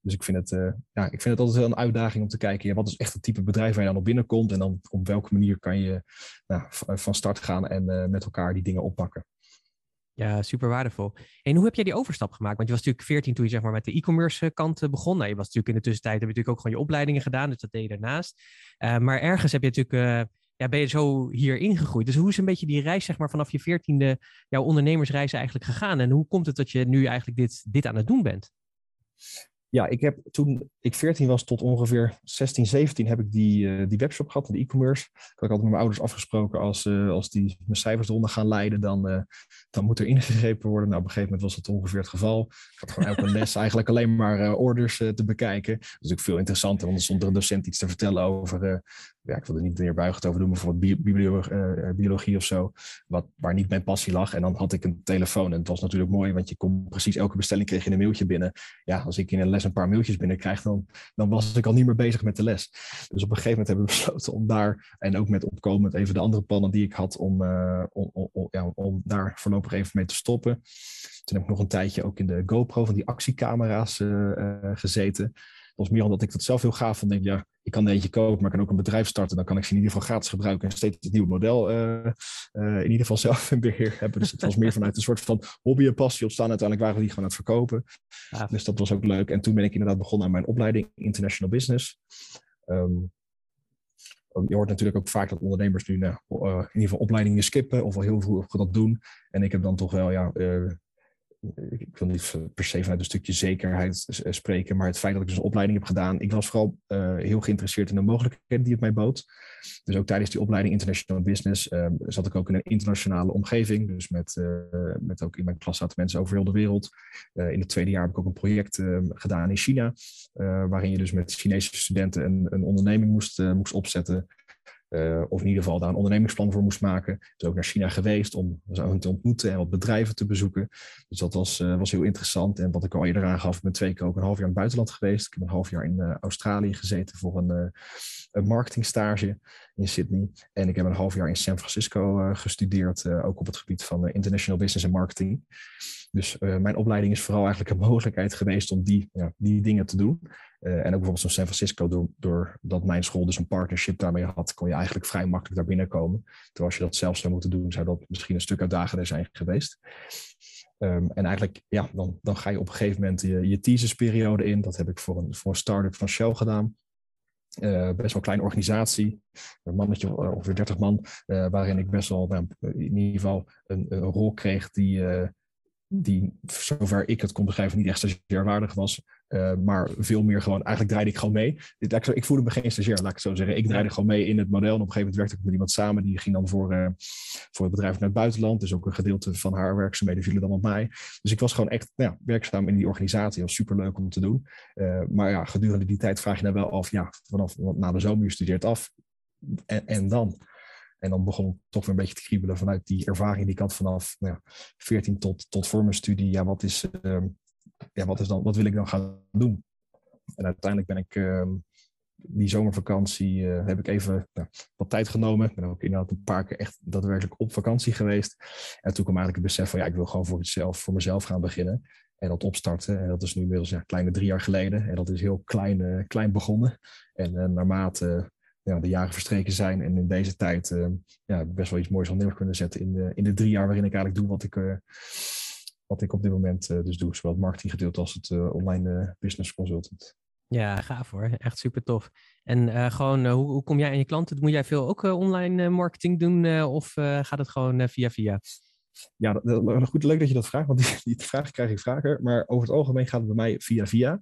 S2: Dus ik vind, het, uh, ja, ik vind het altijd wel een uitdaging om te kijken, ja, wat is echt het type bedrijf waar je dan op binnenkomt en dan op welke manier kan je nou, van start gaan en met elkaar die dingen oppakken.
S1: Ja, super waardevol. En hoe heb jij die overstap gemaakt? Want je was natuurlijk 14 toen je zeg maar, met de e-commerce eh, kant begon. Nou, je was natuurlijk in de tussentijd heb je natuurlijk ook gewoon je opleidingen gedaan, dus dat deed je daarnaast. Uh, maar ergens heb je natuurlijk ja, ben je zo hier ingegroeid. Dus hoe is een beetje die reis, zeg maar, vanaf je veertiende, jouw ondernemersreis eigenlijk gegaan? En hoe komt het dat je nu eigenlijk dit, dit aan het doen bent?
S2: Ja, ik heb toen ik 14 was tot ongeveer 16, 17 heb ik die, uh, die webshop gehad, de e-commerce. Ik had altijd met mijn ouders afgesproken als, uh, als die mijn cijfers eronder gaan leiden, dan, uh, dan moet er ingegrepen worden. Nou, op een gegeven moment was dat ongeveer het geval. Ik had gewoon elke (laughs) les eigenlijk alleen maar orders te bekijken. Dat is natuurlijk veel interessanter, want er stond er een docent iets te vertellen over ja, ik wil er niet meer buigend over doen, bijvoorbeeld biologie, uh, biologie of zo, wat, waar niet mijn passie lag. En dan had ik een telefoon en het was natuurlijk mooi, want je kon precies elke bestelling kreeg je een mailtje binnen. Ja, als ik in een les een paar mailtjes binnenkrijg, dan, dan was ik al niet meer bezig met de les. Dus op een gegeven moment hebben we (laughs) besloten om daar, en ook met opkomend even de andere plannen die ik had, om, uh, om, om, ja, om daar voorlopig even mee te stoppen. Toen heb ik nog een tijdje ook in de GoPro van die actiecamera's gezeten was meer omdat ik dat zelf heel gaaf vond. Denk, ja, ik kan er eentje kopen, maar ik kan ook een bedrijf starten. Dan kan ik ze in ieder geval gratis gebruiken en steeds het nieuwe model uh, uh, in ieder geval (laughs) zelf in beheer hebben. Dus het was meer vanuit een soort van hobby en passie ontstaan. Uiteindelijk waren we die gewoon aan het verkopen. Ja. Dus dat was ook leuk. En toen ben ik inderdaad begonnen aan mijn opleiding International Business. Um, je hoort natuurlijk ook vaak dat ondernemers nu uh, in ieder geval opleidingen skippen of al heel vroeg dat doen. En ik heb dan toch wel ja, ik wil niet per se vanuit een stukje zekerheid spreken, maar het feit dat ik dus een opleiding heb gedaan, ik was vooral uh, heel geïnteresseerd in de mogelijkheden die het mij bood. Dus ook tijdens die opleiding International Business uh, zat ik ook in een internationale omgeving. Dus met, uh, met ook in mijn klas zaten mensen over heel de wereld. in het tweede jaar heb ik ook een project gedaan in China, waarin je dus met Chinese studenten een, een onderneming moest, moest opzetten. Uh, of in ieder geval daar een ondernemingsplan voor moest maken. Dus ook naar China geweest om ze te ontmoeten en wat bedrijven te bezoeken. Dus dat was, uh, was heel interessant. En wat ik al eerder aangaf, ik ben twee keer ook een half jaar in het buitenland geweest. Ik heb een half jaar in uh, Australië gezeten voor een, een marketingstage in Sydney. En ik heb een half jaar in San Francisco gestudeerd, ook op het gebied van international business en marketing. Dus mijn opleiding is vooral eigenlijk een (laughs) mogelijkheid geweest om die, ja, die dingen te doen. Uh, en ook bijvoorbeeld zo'n San Francisco, door, doordat mijn school dus een partnership daarmee had, kon je eigenlijk vrij makkelijk daar binnenkomen. Terwijl als je dat zelf zou moeten doen, zou dat misschien een stuk uitdagender zijn geweest. Um, en eigenlijk, ja, dan, dan ga je op een gegeven moment je, je thesisperiode in. Dat heb ik voor een, voor een start-up van Shell gedaan. Uh, best wel een kleine organisatie, een mannetje, ongeveer 30 man, waarin ik best wel nou, in ieder geval een, een rol kreeg die, die, zover ik het kon begrijpen, niet echt stagiairwaardig was. Uh, maar veel meer gewoon, eigenlijk draaide ik gewoon mee. Ik voelde me geen stagiair, laat ik het zo zeggen. Ik draaide gewoon mee in het model. En op een gegeven moment werkte ik met iemand samen. Die ging dan voor, uh, voor het bedrijf naar het buitenland. Dus ook een gedeelte van haar werkzaamheden vielen dan op mij. Dus ik was gewoon echt nou, werkzaam in die organisatie. Dat was superleuk om te doen. Uh, maar ja, gedurende die tijd vraag je dan wel af, ja, vanaf na de zomer je studeert af. En, en dan? En dan begon het toch weer een beetje te kriebelen vanuit die ervaring die ik had vanaf nou ja, 14 tot, tot voor mijn studie. Ja, wat is, uh, ja, wat is dan, wat wil ik dan gaan doen? En uiteindelijk ben ik uh, die zomervakantie, uh, heb ik even nou, wat tijd genomen. Ik ben ook inderdaad een paar keer echt daadwerkelijk op vakantie geweest. En toen kwam eigenlijk het besef van ja, ik wil gewoon voor, mezelf, voor mezelf gaan beginnen. En dat opstarten. En dat is nu inmiddels ja, kleine drie jaar geleden. En dat is heel klein, uh, klein begonnen. En uh, naarmate ja, de jaren verstreken zijn en in deze tijd uh, ja, best wel iets moois aan neer kunnen zetten in de, in de drie jaar waarin ik eigenlijk doe wat ik, wat ik op dit moment uh, dus doe. Zowel het marketinggedeelte als het online business consultant.
S1: Ja, gaaf hoor. Echt super tof. En gewoon, hoe, hoe kom jij aan je klanten? Moet jij veel ook online marketing doen of gaat het gewoon via via?
S2: Ja, dat, dat, goed, leuk dat je dat vraagt, want (laughs) die, die vraag krijg ik vaker. Maar over het algemeen gaat het bij mij via via.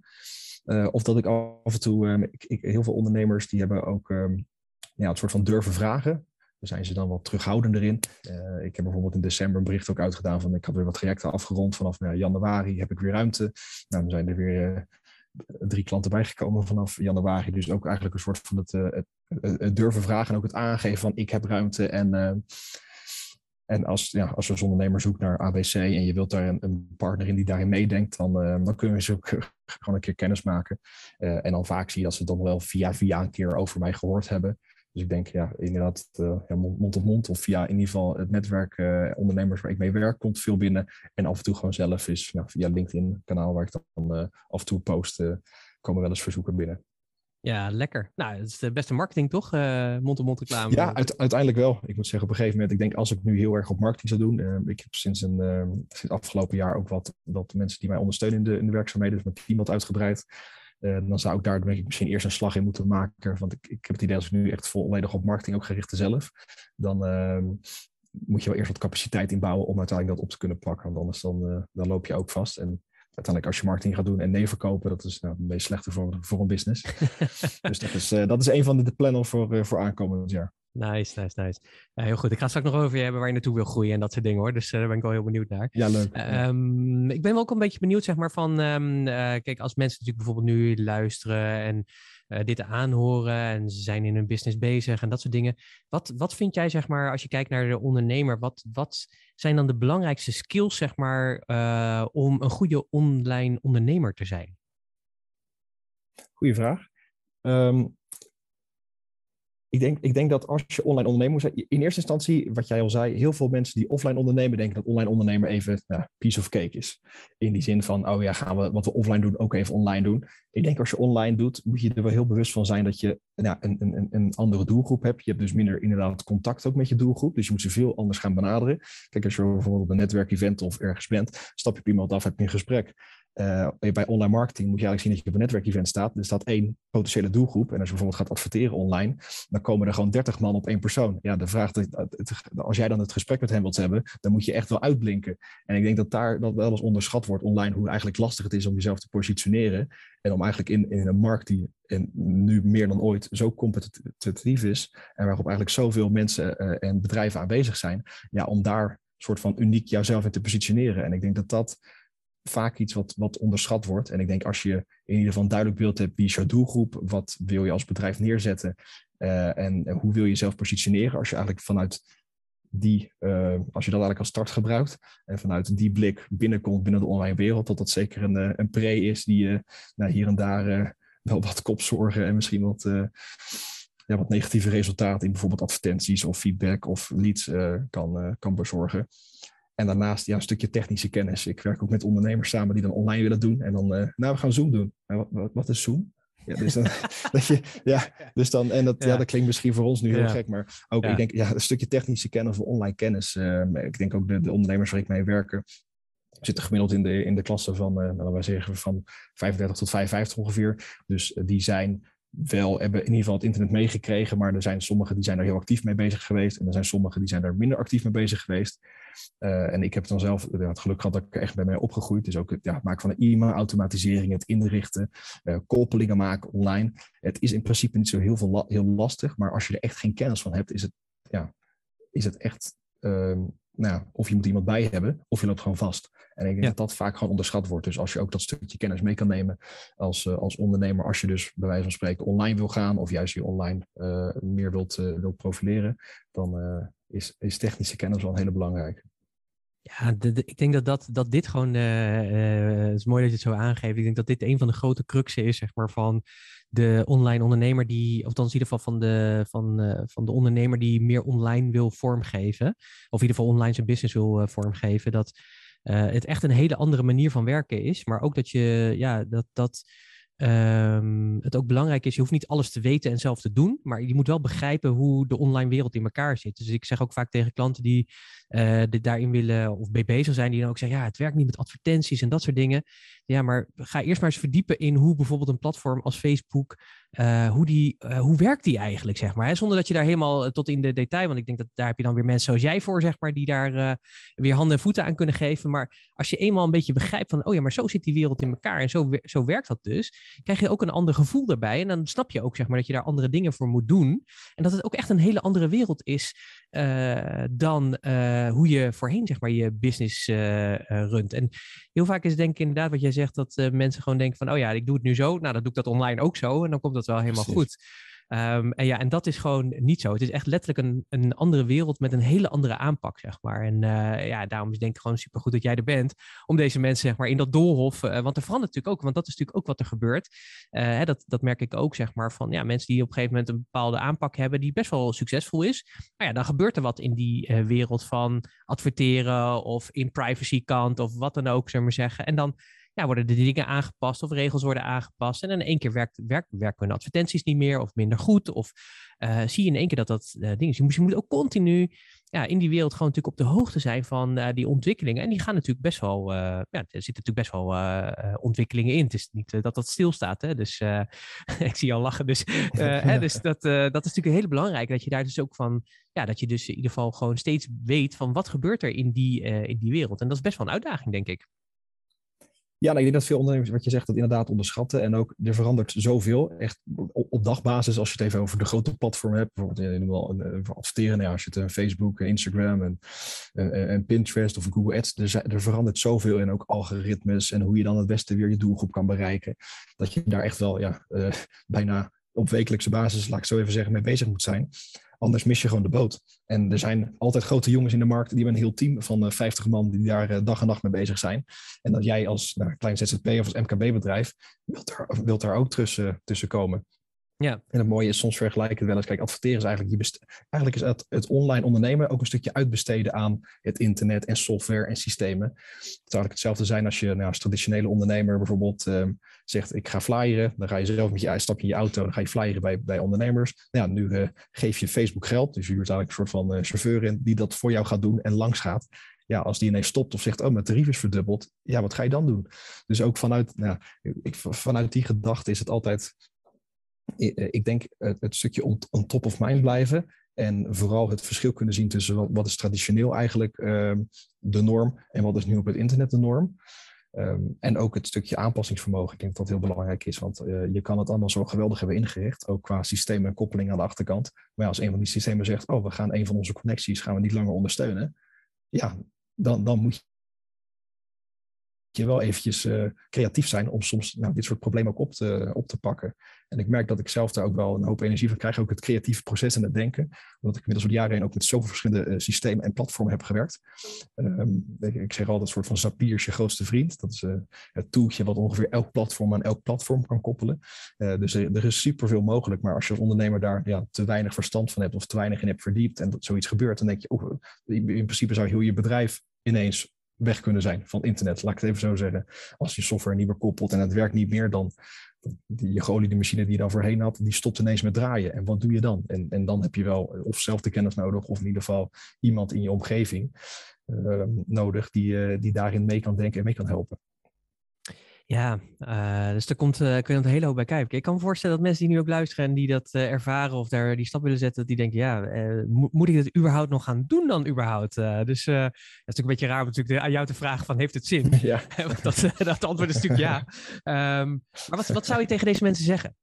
S2: Of dat ik af en toe, ik, ik, heel veel ondernemers die hebben ook um, ja, het soort van durven vragen. Daar zijn ze dan wat terughoudender in. Uh, ik heb bijvoorbeeld in december een bericht ook uitgedaan van ik had weer wat trajecten afgerond. Vanaf nou, januari heb ik weer ruimte. Nou, dan zijn er weer uh, drie klanten bijgekomen vanaf januari. Dus ook eigenlijk een soort van het, het, het, durven vragen en ook het aangeven van ik heb ruimte en en als, ja, als je als ondernemer zoekt naar ABC en je wilt daar een, een partner in die daarin meedenkt, dan, dan kunnen we ze ook (laughs) gewoon een keer kennis maken. Uh, en dan vaak zie je dat ze dan wel via via een keer over mij gehoord hebben. Dus ik denk, ja, inderdaad, uh, ja, mond, tot mond of via in ieder geval het netwerk ondernemers waar ik mee werk, komt veel binnen. En af en toe gewoon zelf is ja, via LinkedIn, kanaal waar ik dan af en toe post, komen wel eens verzoeken binnen.
S1: Ja, lekker. Nou, het is de beste marketing toch? Mond-to-mond reclame.
S2: Ja, uiteindelijk wel. Ik moet zeggen, op een gegeven moment, ik denk als ik nu heel erg op marketing zou doen. Ik heb sinds, een, sinds afgelopen jaar ook wat, wat mensen die mij ondersteunen in de, in de werkzaamheden, dus mijn team wat uitgebreid. Dan zou ik daar denk ik misschien eerst een slag in moeten maken. Want ik, ik heb het idee als ik nu echt volledig op marketing ook ga richten zelf. Dan ehm, moet je wel eerst wat capaciteit inbouwen om uiteindelijk dat op te kunnen pakken. Want anders dan, dan loop je ook vast. En uiteindelijk als je marketing gaat doen en nee verkopen, dat is nou, een beetje slechter voor, voor een business. (laughs) dus dat is, dat is een van de plannen voor, voor aankomend jaar.
S1: Nice, nice, nice. Ja, heel goed. Ik ga straks nog over je hebben waar je naartoe wil groeien en dat soort dingen hoor. Dus uh, daar ben ik wel heel benieuwd naar.
S2: Ja, leuk.
S1: Um, ik ben wel ook een beetje benieuwd, zeg maar, van um, uh, kijk, als mensen natuurlijk bijvoorbeeld nu luisteren en dit aanhoren en ze zijn in hun business bezig en dat soort dingen. Wat, wat vind jij, zeg maar, als je kijkt naar de ondernemer, wat, wat zijn dan de belangrijkste skills, zeg maar, om een goede online ondernemer te zijn?
S2: Goeie vraag. Um, ik denk, ik denk dat als je online ondernemer in eerste instantie, wat jij al zei, heel veel mensen die offline ondernemen, denken dat online ondernemer even nou, piece of cake is. In die zin van, oh ja, gaan we wat we offline doen ook even online doen. Ik denk als je online doet, moet je er wel heel bewust van zijn dat je een, een, een andere doelgroep hebt. Je hebt dus minder inderdaad contact ook met je doelgroep, dus je moet ze veel anders gaan benaderen. Kijk, als je bijvoorbeeld op een netwerkevent of ergens bent, stap je op iemand af, heb je een gesprek. Uh, bij online marketing moet je eigenlijk zien dat je op een netwerkevent staat. Er staat één potentiële doelgroep. En als je bijvoorbeeld gaat adverteren online, dan komen er gewoon 30 man op één persoon. Ja, de vraag, als jij dan het gesprek met hem wilt hebben, dan moet je echt wel uitblinken. En ik denk dat daar dat wel eens onderschat wordt online, hoe eigenlijk lastig het is om jezelf te positioneren. En om eigenlijk in, in een markt die nu meer dan ooit zo competitief is. En waarop eigenlijk zoveel mensen uh, en bedrijven aanwezig zijn. Ja, om daar soort van uniek jouzelf in te positioneren. En ik denk dat dat vaak iets wat, wat onderschat wordt. En ik denk als je in ieder geval een duidelijk beeld hebt, wie is jouw doelgroep, wat wil je als bedrijf neerzetten uh, en, hoe wil je jezelf positioneren, als je eigenlijk vanuit die, uh, als je dat eigenlijk als start gebruikt en vanuit die blik binnenkomt binnen de online wereld, dat dat zeker een, eh, een pre is die je nou, hier en daar wel wat kopzorgen en misschien wat, ja, wat negatieve resultaten in bijvoorbeeld advertenties of feedback of leads kan, kan bezorgen. En daarnaast ja, een stukje technische kennis. Ik werk ook met ondernemers samen die dan online willen doen. En dan, uh, nou, we gaan Zoom doen. Wat, wat, wat is Zoom? Ja, dus dan, (laughs) (laughs) dat je, ja, dus dan, en dat, ja. dat klinkt misschien voor ons nu heel gek, maar ook, ik denk, ja, een stukje technische kennis of online kennis. Uh, ik denk ook de, de ondernemers waar ik mee werken, zitten gemiddeld in de, in de klasse van, uh, nou, wij zeggen van 35 tot 55 ongeveer. Dus die zijn wel hebben in ieder geval het internet meegekregen, maar er zijn sommigen die zijn er heel actief mee bezig geweest en er zijn sommigen die zijn er minder actief mee bezig geweest. Uh, en ik heb dan zelf ja, het geluk gehad dat ik echt bij mij opgegroeid. Dus ook het ja, maken van een e-mail, automatisering, het inrichten, uh, koppelingen maken online. Het is in principe niet zo heel, veel heel lastig, maar als je er echt geen kennis van hebt, is het, ja, is het echt, uh, nou, of je moet iemand bij hebben, of je loopt gewoon vast. En ik denk dat dat vaak gewoon onderschat wordt. Dus als je ook dat stukje kennis mee kan nemen als, uh, als ondernemer, als je dus bij wijze van spreken online wil gaan, of juist je online meer wilt, wilt profileren, dan is, is technische kennis wel een hele belangrijke.
S1: Ja, ik denk dat, dat, dat dit gewoon, uh, uh, het is mooi dat je het zo aangeeft. Ik denk dat dit een van de grote cruxen is, zeg maar, van de online ondernemer die, of dan in ieder geval van de, van, uh, van de ondernemer die meer online wil vormgeven. Of in ieder geval online zijn business wil vormgeven. Dat het echt een hele andere manier van werken is. Maar ook dat je, ja, dat, dat Um, het ook belangrijk is, je hoeft niet alles te weten en zelf te doen, maar je moet wel begrijpen hoe de online wereld in elkaar zit. Dus ik zeg ook vaak tegen klanten die uh, daarin willen of mee bezig zijn, die dan ook zeggen, ja, het werkt niet met advertenties en dat soort dingen. Ja, maar ga eerst maar eens verdiepen in hoe bijvoorbeeld een platform als Facebook, uh, hoe, die, uh, hoe werkt die eigenlijk, zeg maar. Zonder dat je daar helemaal tot in de detail, want ik denk dat daar heb je dan weer mensen zoals jij voor, zeg maar, die daar weer handen en voeten aan kunnen geven. Maar als je eenmaal een beetje begrijpt van, oh ja, maar zo zit die wereld in elkaar en zo, zo werkt dat dus, krijg je ook een ander gevoel daarbij. En dan snap je ook, zeg maar, dat je daar andere dingen voor moet doen. En dat het ook echt een hele andere wereld is dan hoe je voorheen, zeg maar, je business runt. En heel vaak is het denk ik inderdaad wat jij zegt, dat mensen gewoon denken van, oh ja, ik doe het nu zo, nou dan doe ik dat online ook zo en dan komt dat wel helemaal goed. Um, en ja, en dat is gewoon niet zo. Het is echt letterlijk een, een andere wereld met een hele andere aanpak, zeg maar. En uh, ja, daarom is denk ik gewoon supergoed dat jij er bent. Om deze mensen, zeg maar, in dat doolhof. Uh, want er verandert natuurlijk ook, want dat is natuurlijk ook wat er gebeurt. Uh, hè, dat, dat merk ik ook, zeg maar, van ja, mensen die op een gegeven moment een bepaalde aanpak hebben, die best wel succesvol is. Maar ja, dan gebeurt er wat in die wereld van adverteren of in privacy kant of wat dan ook, zullen maar zeggen. En dan ja, worden de dingen aangepast of regels worden aangepast. En in één keer werkt, werkt, werken hun advertenties niet meer of minder goed. Of uh, zie je in één keer dat dat uh, ding is. Je moet, je moet ook continu ja, in die wereld gewoon natuurlijk op de hoogte zijn van uh, die ontwikkelingen. En die gaan natuurlijk best wel, ja, er zitten natuurlijk best wel ontwikkelingen in. Het is niet dat dat stilstaat. Hè? Dus (laughs) ik zie al lachen. Dus, hè, (laughs) dus dat, dat is natuurlijk heel belangrijk. Dat je daar dus ook van, ja, dat je dus in ieder geval gewoon steeds weet van wat gebeurt er in die, in die wereld. En dat is best wel een uitdaging, denk ik.
S2: Ja, nou, ik denk dat veel ondernemers, wat je zegt, dat inderdaad onderschatten. En ook, er verandert zoveel. Echt op, dagbasis, als je het even over de grote platformen hebt. Bijvoorbeeld, je wel een, een adverteren. Nou, als je het een Facebook, Instagram en, Pinterest of Google Ads. Er, er verandert zoveel. En ook algoritmes. En hoe je dan het beste weer je doelgroep kan bereiken. Dat je daar echt wel ja, bijna op wekelijkse basis, laat ik zo even zeggen, mee bezig moet zijn. Anders mis je gewoon de boot. En er zijn altijd grote jongens in de markt. Die hebben een heel team van 50 eh, man die daar eh, dag en nacht mee bezig zijn. En dat jij als nou, klein ZZP of als MKB-bedrijf wilt, er, wilt daar ook tussen, tussen komen. Ja. En het mooie is, soms vergelijken het wel eens. Kijk, adverteren is eigenlijk, je eigenlijk is het, het online ondernemen ook een stukje uitbesteden aan het internet en software en systemen. Het zou eigenlijk hetzelfde zijn als je nou, als traditionele ondernemer bijvoorbeeld uh, zegt, ik ga flyeren. Dan ga je zelf met je stap in je auto, dan ga je flyeren bij, bij ondernemers. Nou, ja, nu uh, geef je Facebook geld, dus je huurt eigenlijk een soort van uh, chauffeur in die dat voor jou gaat doen en langs gaat ja, als die ineens stopt of zegt, oh, mijn tarief is verdubbeld, ja, wat ga je dan doen? Dus ook vanuit, nou, ik, vanuit die gedachte is het altijd eh, ik denk het, stukje on, top of mind blijven. En vooral het verschil kunnen zien tussen wat, wat is traditioneel eigenlijk uh, de norm en wat is nu op het internet de norm. Um, en ook het stukje aanpassingsvermogen. Ik denk dat dat heel belangrijk is, want uh, je kan het allemaal zo geweldig hebben ingericht, ook qua systeem en koppeling aan de achterkant. Maar als een van die systemen zegt, oh, we gaan een van onze connecties gaan we niet langer ondersteunen, ja, dan, dan moet je je wel eventjes uh, creatief zijn om soms nou, dit soort problemen ook op te, op te pakken. En ik merk dat ik zelf daar ook wel een hoop energie van krijg, ook het creatieve proces en het denken. Omdat ik inmiddels de jaren heen ook met zoveel verschillende uh, systemen en platformen heb gewerkt. Um, ik, zeg altijd een soort van Zapier is je grootste vriend. Dat is uh, het toeltje wat ongeveer elk platform aan elk platform kan koppelen. dus er, is superveel mogelijk, maar als je als ondernemer daar ja, te weinig verstand van hebt of te weinig in hebt verdiept en dat zoiets gebeurt, dan denk je, oh, in principe zou heel je bedrijf ineens weg kunnen zijn van internet, laat ik het even zo zeggen. Als je software niet meer koppelt en het werkt niet meer, dan die, je geoliede machine die je dan voorheen had, die stopt ineens met draaien. En wat doe je dan? En, en dan heb je wel of zelf de kennis nodig, of in ieder geval iemand in je omgeving uh, nodig die, uh, die daarin mee kan denken en mee kan helpen.
S1: Ja, uh, dus er komt, uh, kun je een hele hoop bij kijken. Ik kan me voorstellen dat mensen die nu ook luisteren en die dat uh, ervaren of daar die stap willen zetten, die denken, ja, mo moet ik dit überhaupt nog gaan doen dan überhaupt? dus dat is natuurlijk een beetje raar om natuurlijk aan jou te vragen van, heeft het zin? (laughs) Ja. (laughs) dat, dat antwoord is natuurlijk ja. Um, maar wat, wat zou je tegen deze mensen zeggen?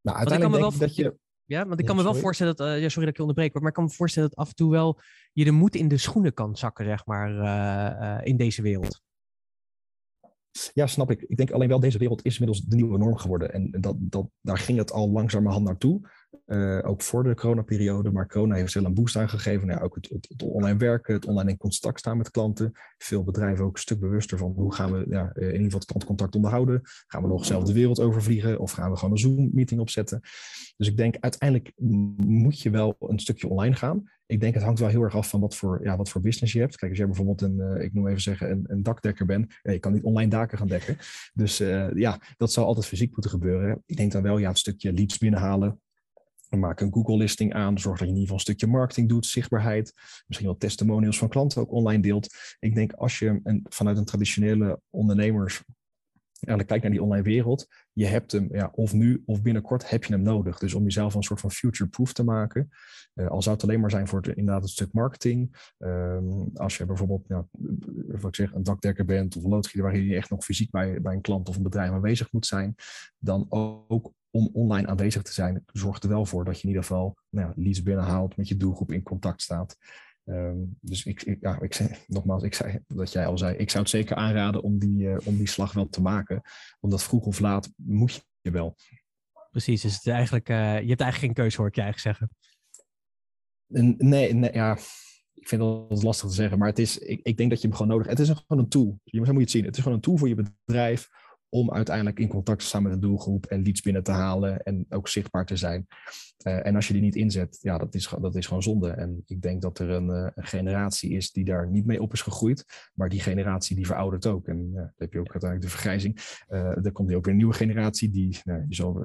S2: Nou, uiteindelijk denk ik dat je...
S1: Ja, want ik kan me wel voorstellen dat, ja, sorry dat ik je onderbreek, maar ik kan me voorstellen dat af en toe wel je de moed in de schoenen kan zakken, zeg maar, in deze wereld.
S2: Ja, snap ik. Ik denk alleen wel, deze wereld is inmiddels de nieuwe norm geworden. En dat, dat, daar ging het al langzamerhand naartoe. Uh, ook voor de coronaperiode. Maar corona heeft wel een boost aangegeven. Nou, ook het, het, online werken, het online in contact staan met klanten. Veel bedrijven ook een stuk bewuster van hoe gaan we ja, in ieder geval het klantcontact onderhouden. Gaan we nog zelf de wereld overvliegen of gaan we gewoon een Zoom-meeting opzetten? Dus ik denk uiteindelijk moet je wel een stukje online gaan ik denk het hangt wel heel erg af van wat voor, ja, wat voor business je hebt. Kijk, als jij bijvoorbeeld een, uh, ik noem even zeggen, een, een dakdekker bent, ja, je kan niet online daken gaan dekken. Dus uh, ja, dat zou altijd fysiek moeten gebeuren. Ik denk dan wel, ja, een stukje leads binnenhalen. Maak een Google-listing aan. Zorg dat je in ieder geval een stukje marketing doet, zichtbaarheid. Misschien wel testimonials van klanten ook online deelt. Ik denk als je een, vanuit een traditionele ondernemers eigenlijk kijkt naar die online wereld, je hebt hem, ja, of nu of binnenkort heb je hem nodig. Dus om jezelf een soort van future-proof te maken, uh, al zou het alleen maar zijn voor het, inderdaad het stuk marketing. Um, als je bijvoorbeeld, ja, wat ik een dakdekker bent of een loodgieter waar je echt nog fysiek bij, bij een klant of een bedrijf aanwezig moet zijn, dan ook om online aanwezig te zijn, zorgt er wel voor dat je in ieder geval nou, leads binnenhaalt, met je doelgroep in contact staat. Um, dus ik, ik, ja, ik zei, nogmaals, ik zei dat jij al zei, ik zou het zeker aanraden om die, uh, om die slag wel te maken. Omdat vroeg of laat moet je wel.
S1: Precies, dus het eigenlijk, uh, je hebt eigenlijk geen keuze, hoor ik je eigenlijk zeggen.
S2: Nee, nee, ja, ik vind dat lastig te zeggen, maar het is, ik, ik denk dat je hem gewoon nodig Het is een, gewoon een tool, zo moet je het zien. Het is gewoon een tool voor je bedrijf om uiteindelijk in contact te staan met een doelgroep en leads binnen te halen en ook zichtbaar te zijn. Uh, en als je die niet inzet, ja, dat is, dat is gewoon zonde. En ik denk dat er een, uh, een, generatie is die daar niet mee op is gegroeid, maar die generatie die veroudert ook. En uh, heb je ook uiteindelijk de vergrijzing. er komt ook weer een nieuwe generatie die, nou, zal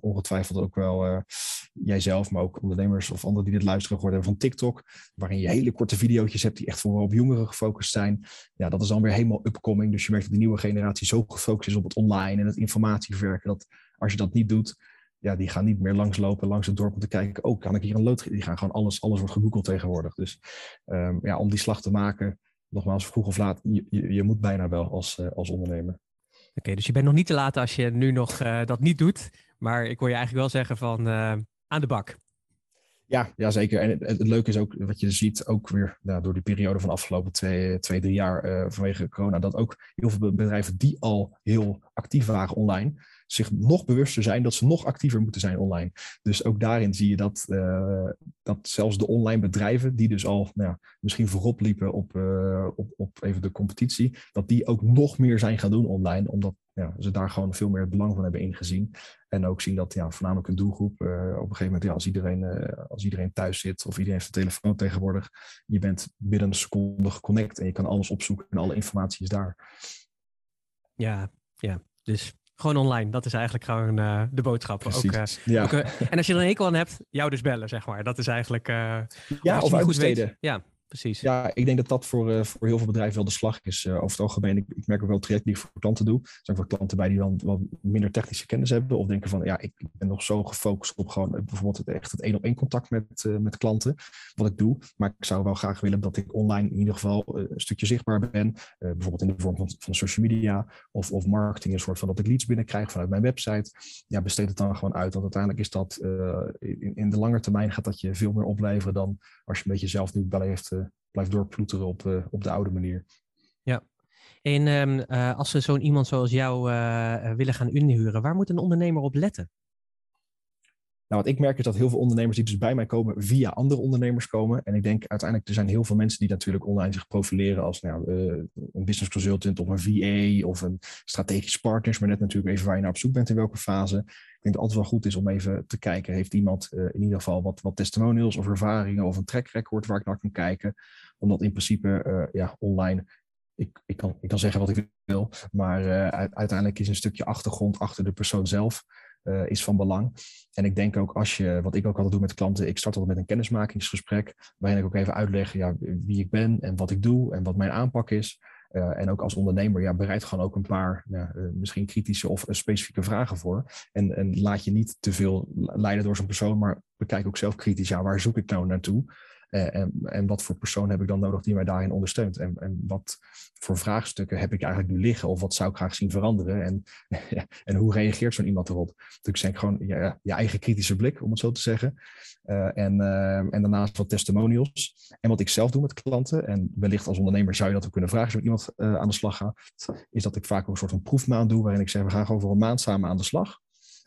S2: ongetwijfeld ook wel jijzelf, maar ook ondernemers of anderen die dit luisteren gehoord hebben van TikTok, waarin je hele korte video's hebt die echt vooral op jongeren gefocust zijn. Ja, dat is dan weer helemaal upcoming. Dus je merkt dat de nieuwe generatie zo gefocust is op online en het informatieverwerken, dat als je dat niet doet, ja, die gaan niet meer langslopen langs het dorp om te kijken, oh, kan ik hier een lood... Die gaan gewoon alles, alles wordt gegoogeld tegenwoordig. Dus um, ja, om die slag te maken, nogmaals, vroeg of laat, je, je, moet bijna wel als, uh, als ondernemer.
S1: Oké, dus je bent nog niet te laat als je nu nog uh, dat niet doet. Maar ik wil je eigenlijk wel zeggen van uh, aan de bak.
S2: Ja, ja, zeker. En het, leuke is ook wat je ziet, ook weer nou, door die periode van de afgelopen twee, twee drie jaar uh, vanwege corona, dat ook heel veel bedrijven die al heel actief waren online, zich nog bewuster zijn dat ze nog actiever moeten zijn online. Dus ook daarin zie je dat, uh, dat zelfs de online bedrijven, die dus al nou ja, misschien voorop liepen op, uh, op, op even de competitie, dat die ook nog meer zijn gaan doen online, omdat ja, ze daar gewoon veel meer het belang van hebben ingezien. En ook zien dat ja, voornamelijk een doelgroep, uh, op een gegeven moment, ja, als, iedereen, als iedereen thuis zit of iedereen heeft een telefoon tegenwoordig, je bent binnen een seconde geconnect en je kan alles opzoeken en alle informatie is daar.
S1: Ja, ja. Dus gewoon online. Dat is eigenlijk gewoon uh, de boodschap. Ook, uh,
S2: ja.
S1: ook, uh, en als je er een hekel aan hebt, jou dus bellen, zeg maar. Dat is eigenlijk...
S2: ja, of uitbesteden.
S1: Ja, precies.
S2: Ja, ik denk dat dat voor, uh, voor heel veel bedrijven wel de slag is. Uh, over het algemeen, ik, merk ook wel traject die ik voor klanten doe. Er zijn ook klanten bij die dan wat minder technische kennis hebben. Of denken van, ja, ik ben nog zo gefocust op gewoon bijvoorbeeld het, echt het één op één contact met, met klanten. Wat ik doe. Maar ik zou wel graag willen dat ik online in ieder geval een stukje zichtbaar ben. bijvoorbeeld in de vorm van, van social media. Of, of marketing, een soort van dat ik leads binnenkrijg vanuit mijn website. Ja, besteed het dan gewoon uit. Want uiteindelijk is dat, in, in de lange termijn gaat dat je veel meer opleveren dan als je een beetje zelf nu wel heeft blijft doorploeteren op, uh, op de oude manier.
S1: Ja. En um, uh, als ze zo'n iemand zoals jou uh, willen gaan inhuren, waar moet een ondernemer op letten?
S2: Nou, wat ik merk is dat heel veel ondernemers die dus bij mij komen via andere ondernemers komen. En ik denk uiteindelijk, er zijn heel veel mensen die natuurlijk online zich profileren als nou, uh, een business consultant of een VA of een strategisch partners. Maar net natuurlijk even waar je naar op zoek bent in welke fase. Ik denk dat het altijd wel goed is om even te kijken, heeft iemand uh, in ieder geval wat, wat testimonials of ervaringen of een track record waar ik naar kan kijken. Omdat in principe uh, ja, online ik, ik, kan, ik kan zeggen wat ik wil, maar uiteindelijk is een stukje achtergrond achter de persoon zelf uh, is van belang. En ik denk ook als je, wat ik ook altijd doe met klanten, ik start altijd met een kennismakingsgesprek, waarin ik ook even uitleg ja, wie ik ben en wat ik doe en wat mijn aanpak is. Uh, en ook als ondernemer, ja, bereid gewoon ook een paar ja, uh, misschien kritische of specifieke vragen voor. En, en laat je niet te veel leiden door zo'n persoon, maar bekijk ook zelf kritisch, ja, waar zoek ik nou naartoe? Uh, en, en, wat voor persoon heb ik dan nodig die mij daarin ondersteunt? En, en, wat voor vraagstukken heb ik eigenlijk nu liggen? Of wat zou ik graag zien veranderen? En, (laughs) en hoe reageert zo'n iemand erop? Dus ik denk gewoon ja, je eigen kritische blik, om het zo te zeggen. Uh, en, uh, en daarnaast wat testimonials. En wat ik zelf doe met klanten, en wellicht als ondernemer zou je dat ook kunnen vragen als iemand aan de slag gaat, is dat ik vaak ook een soort van proefmaand doe, waarin ik zeg, we gaan gewoon voor een maand samen aan de slag.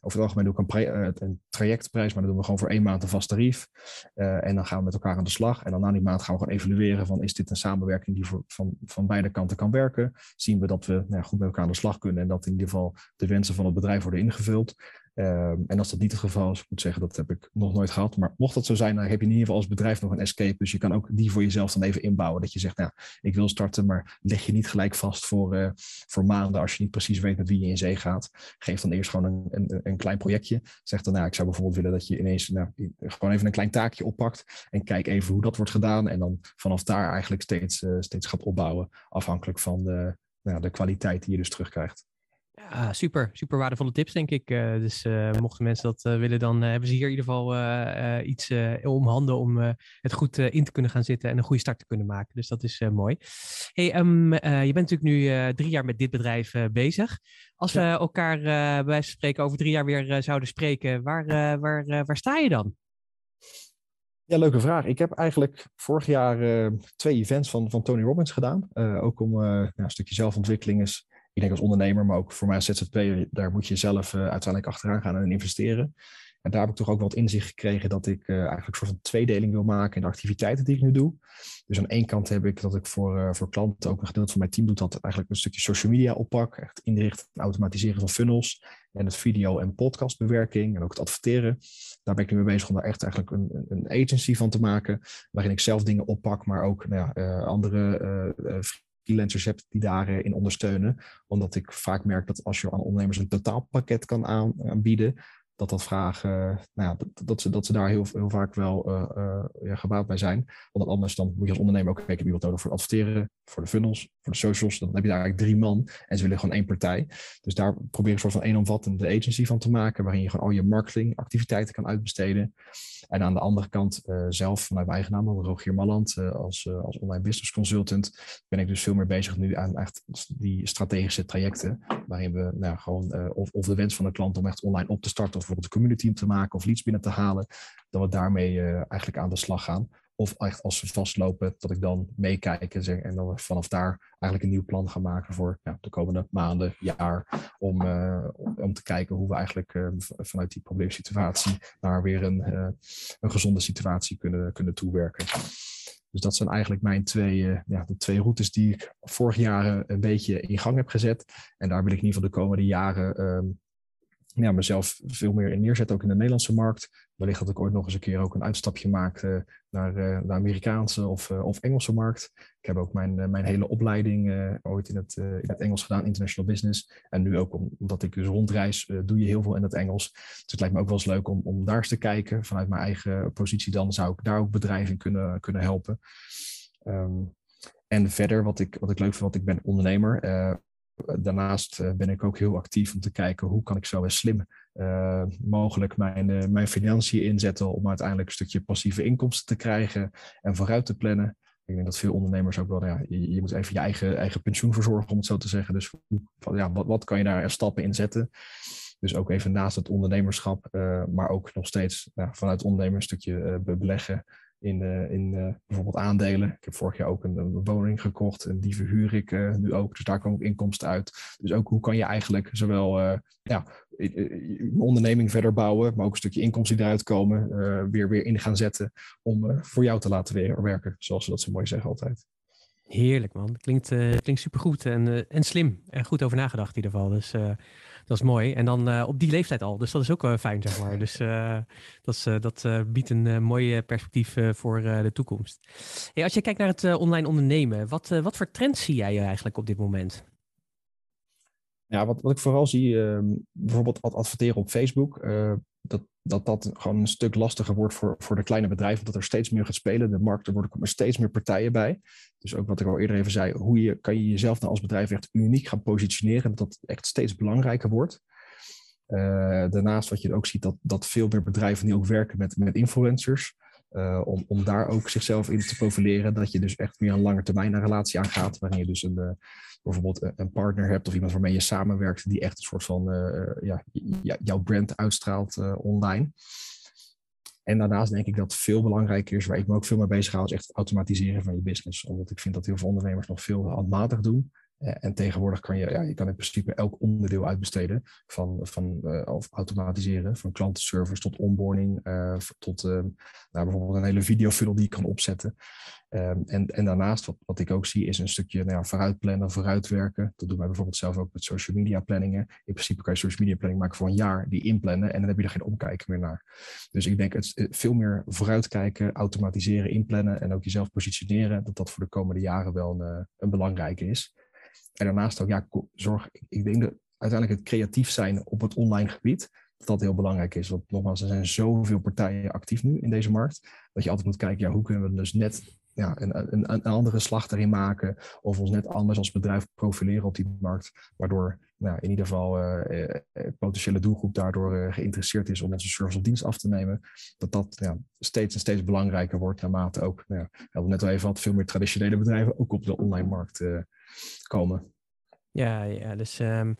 S2: Over het algemeen doe ik een, uh, een, trajectprijs, maar dan doen we gewoon voor één maand een vast tarief. Uh, en dan gaan we met elkaar aan de slag. En dan na die maand gaan we gewoon evalueren van is dit een samenwerking die voor, van, van beide kanten kan werken. Zien we dat we nou goed met elkaar aan de slag kunnen en dat in ieder geval de wensen van het bedrijf worden ingevuld. Um, en als dat niet het geval is, ik moet zeggen, dat heb ik nog nooit gehad. Maar mocht dat zo zijn, dan heb je in ieder geval als bedrijf nog een escape. Dus je kan ook die voor jezelf dan even inbouwen. Dat je zegt, nou, ik wil starten, maar leg je niet gelijk vast voor, uh, voor maanden als je niet precies weet met wie je in zee gaat. Geef dan eerst gewoon een, een, een klein projectje. Zeg dan, nou, ik zou bijvoorbeeld willen dat je ineens nou, gewoon even een klein taakje oppakt. En kijk even hoe dat wordt gedaan. En dan vanaf daar eigenlijk steeds, uh, steeds gaat opbouwen. Afhankelijk van de, nou, de kwaliteit die je dus terugkrijgt.
S1: Ja, super, super waardevolle tips, denk ik. Uh, dus uh, mochten mensen dat uh, willen, dan hebben ze hier in ieder geval iets om handen om het goed in te kunnen gaan zitten en een goede start te kunnen maken. Dus dat is mooi. Hey, um, je bent natuurlijk nu drie jaar met dit bedrijf bezig. Als ja. we elkaar bij wijze van spreken over drie jaar weer zouden spreken, waar, waar, waar sta je dan?
S2: Ja, leuke vraag. Ik heb eigenlijk vorig jaar twee events van, van Tony Robbins gedaan. ook om ja, een stukje zelfontwikkeling is ik denk als ondernemer, maar ook voor mij als ZZP'er, daar moet je zelf uh, uiteindelijk achteraan gaan en investeren. En daar heb ik toch ook wat inzicht gekregen dat ik uh, eigenlijk een soort van tweedeling wil maken in de activiteiten die ik nu doe. Dus aan één kant heb ik dat ik voor, uh, voor klanten, ook een gedeelte van mijn team doet, dat eigenlijk een stukje social media oppak. Echt inrichten en automatiseren van funnels. En het video- en podcastbewerking en ook het adverteren. Daar ben ik nu mee bezig om daar echt eigenlijk een, een agency van te maken. Waarin ik zelf dingen oppak, maar ook nou ja, andere freelancers hebt die daarin ondersteunen. Omdat ik vaak merk dat als je aan ondernemers een totaalpakket kan aanbieden, dat dat vragen, nou ja, dat, dat, ze, dat ze daar heel, heel vaak wel uh, ja, bij zijn. Want anders dan moet je als ondernemer ook kijken, wie wat nodig voor adverteren, voor de funnels, voor de socials. Dan heb je daar eigenlijk drie man en ze willen gewoon één partij. Dus daar probeer ik een soort van omvattende agency van te maken, waarin je gewoon al je marketingactiviteiten kan uitbesteden. En aan de andere kant uh, zelf, vanuit mijn eigen naam, Rogier Malland, als, als online business consultant, ben ik dus veel meer bezig nu aan echt die strategische trajecten, waarin we nou, gewoon of, of de wens van de klant om echt online op te starten of bijvoorbeeld een community te maken of leads binnen te halen, dat we daarmee eigenlijk aan de slag gaan. Of echt als we vastlopen, dat ik dan meekijk en, zeg, en dan vanaf daar eigenlijk een nieuw plan gaan maken voor ja, de komende maanden, jaar. Om, uh, om te kijken hoe we eigenlijk uh, vanuit die probleemsituatie naar weer een, een gezonde situatie kunnen, kunnen toewerken. Dus dat zijn eigenlijk mijn twee, ja, de twee routes die ik vorig jaar een beetje in gang heb gezet. En daar wil ik in ieder geval de komende jaren ehm, ja, mezelf veel meer in neerzetten, ook in de Nederlandse markt. Wellicht dat ik ooit nog eens een keer ook een uitstapje maak naar de Amerikaanse of, uh, of Engelse markt. Ik heb ook mijn, mijn hele opleiding ooit in het, Engels gedaan, International Business. En nu ook omdat ik dus rondreis, doe je heel veel in het Engels. Dus het lijkt me ook wel eens leuk om, om daar eens te kijken. Vanuit mijn eigen positie dan zou ik daar ook bedrijven kunnen, kunnen helpen. Um, en verder, wat ik, wat ik leuk vind, want ik ben ondernemer daarnaast eh, ben ik ook heel actief om te kijken hoe kan ik zo slim uh, mogelijk mijn, uh, mijn financiën inzetten om uiteindelijk een stukje passieve inkomsten te krijgen en vooruit te plannen. Ik denk dat veel ondernemers ook wel, ja, je, moet even je eigen, eigen pensioen verzorgen, om het zo te zeggen. Dus ja, wat, wat kan je daar stappen in zetten? Dus ook even naast het ondernemerschap, maar ook nog steeds vanuit ondernemer een stukje beleggen in, uh, in uh, bijvoorbeeld aandelen. Ik heb vorig jaar ook een, een woning gekocht en die verhuur ik uh, nu ook. Dus daar komen ook inkomsten uit. Dus ook hoe kan je eigenlijk zowel ja, je onderneming verder bouwen, maar ook een stukje inkomsten die eruit komen, weer, weer in gaan zetten om voor jou te laten werken, zoals ze dat zo mooi zeggen altijd.
S1: Heerlijk man, klinkt, klinkt supergoed en, en slim en goed over nagedacht in ieder geval. Dus dat is mooi. En dan uh, op die leeftijd al. Dus dat is ook uh, fijn, zeg maar. Dus uh, dat, is, dat biedt een mooi perspectief voor de toekomst. Als je kijkt naar het online ondernemen, wat, wat voor trends zie jij eigenlijk op dit moment?
S2: Ja, wat, wat ik vooral zie, ehm, bijvoorbeeld adverteren op Facebook, dat, dat dat gewoon een stuk lastiger wordt voor, voor de kleine bedrijven, omdat er steeds meer gaat spelen. De markt, er worden steeds meer partijen bij. Dus ook wat ik al eerder even zei, hoe je, kan je jezelf nou als bedrijf echt uniek gaan positioneren, dat dat echt steeds belangrijker wordt. Uh, daarnaast wat je ook ziet, dat, dat veel meer bedrijven die ook werken met, met influencers, uh, om, om daar ook zichzelf in te profileren, dat je dus echt meer een lange termijn relatie aangaat, waarin je dus een, uh, bijvoorbeeld een partner hebt of iemand waarmee je samenwerkt, die echt een soort van ja, jouw brand uitstraalt online. En daarnaast denk ik dat veel belangrijker is, waar ik me ook veel mee bezig hou, is echt het automatiseren van je business. Omdat ik vind dat heel veel ondernemers nog veel handmatig doen. Eh, en tegenwoordig kan je, ja, je kan in principe elk onderdeel uitbesteden van, van uh, automatiseren, van klantenservice tot onboarding, uh, tot nou, bijvoorbeeld een hele videofunnel die je kan opzetten. Um, en, en daarnaast, wat, wat ik ook zie, is een stukje nou vooruitplannen, vooruitwerken. Dat doen wij bijvoorbeeld zelf ook met social media planningen. In principe kan je social media planning maken voor een jaar, die inplannen en dan heb je er geen omkijken meer naar. Dus ik denk het veel meer vooruitkijken, automatiseren, inplannen en ook jezelf positioneren, dat dat voor de komende jaren wel een, een belangrijke is. En daarnaast ook, ja, zorg, ik denk dat uiteindelijk het creatief zijn op het online gebied, dat dat heel belangrijk is. Want nogmaals, er zijn zoveel partijen actief nu in deze markt, dat je altijd moet kijken, ja, hoe kunnen we dus net ja, een, een, een andere slag erin maken, of ons net anders als bedrijf profileren op die markt, waardoor nou, in ieder geval uh, potentiële doelgroep daardoor geïnteresseerd is om onze service of dienst af te nemen, dat dat ja, steeds en steeds belangrijker wordt naarmate ook, nou ja, we net al even wat veel meer traditionele bedrijven ook op de online markt komen.
S1: Ja, ja dus um,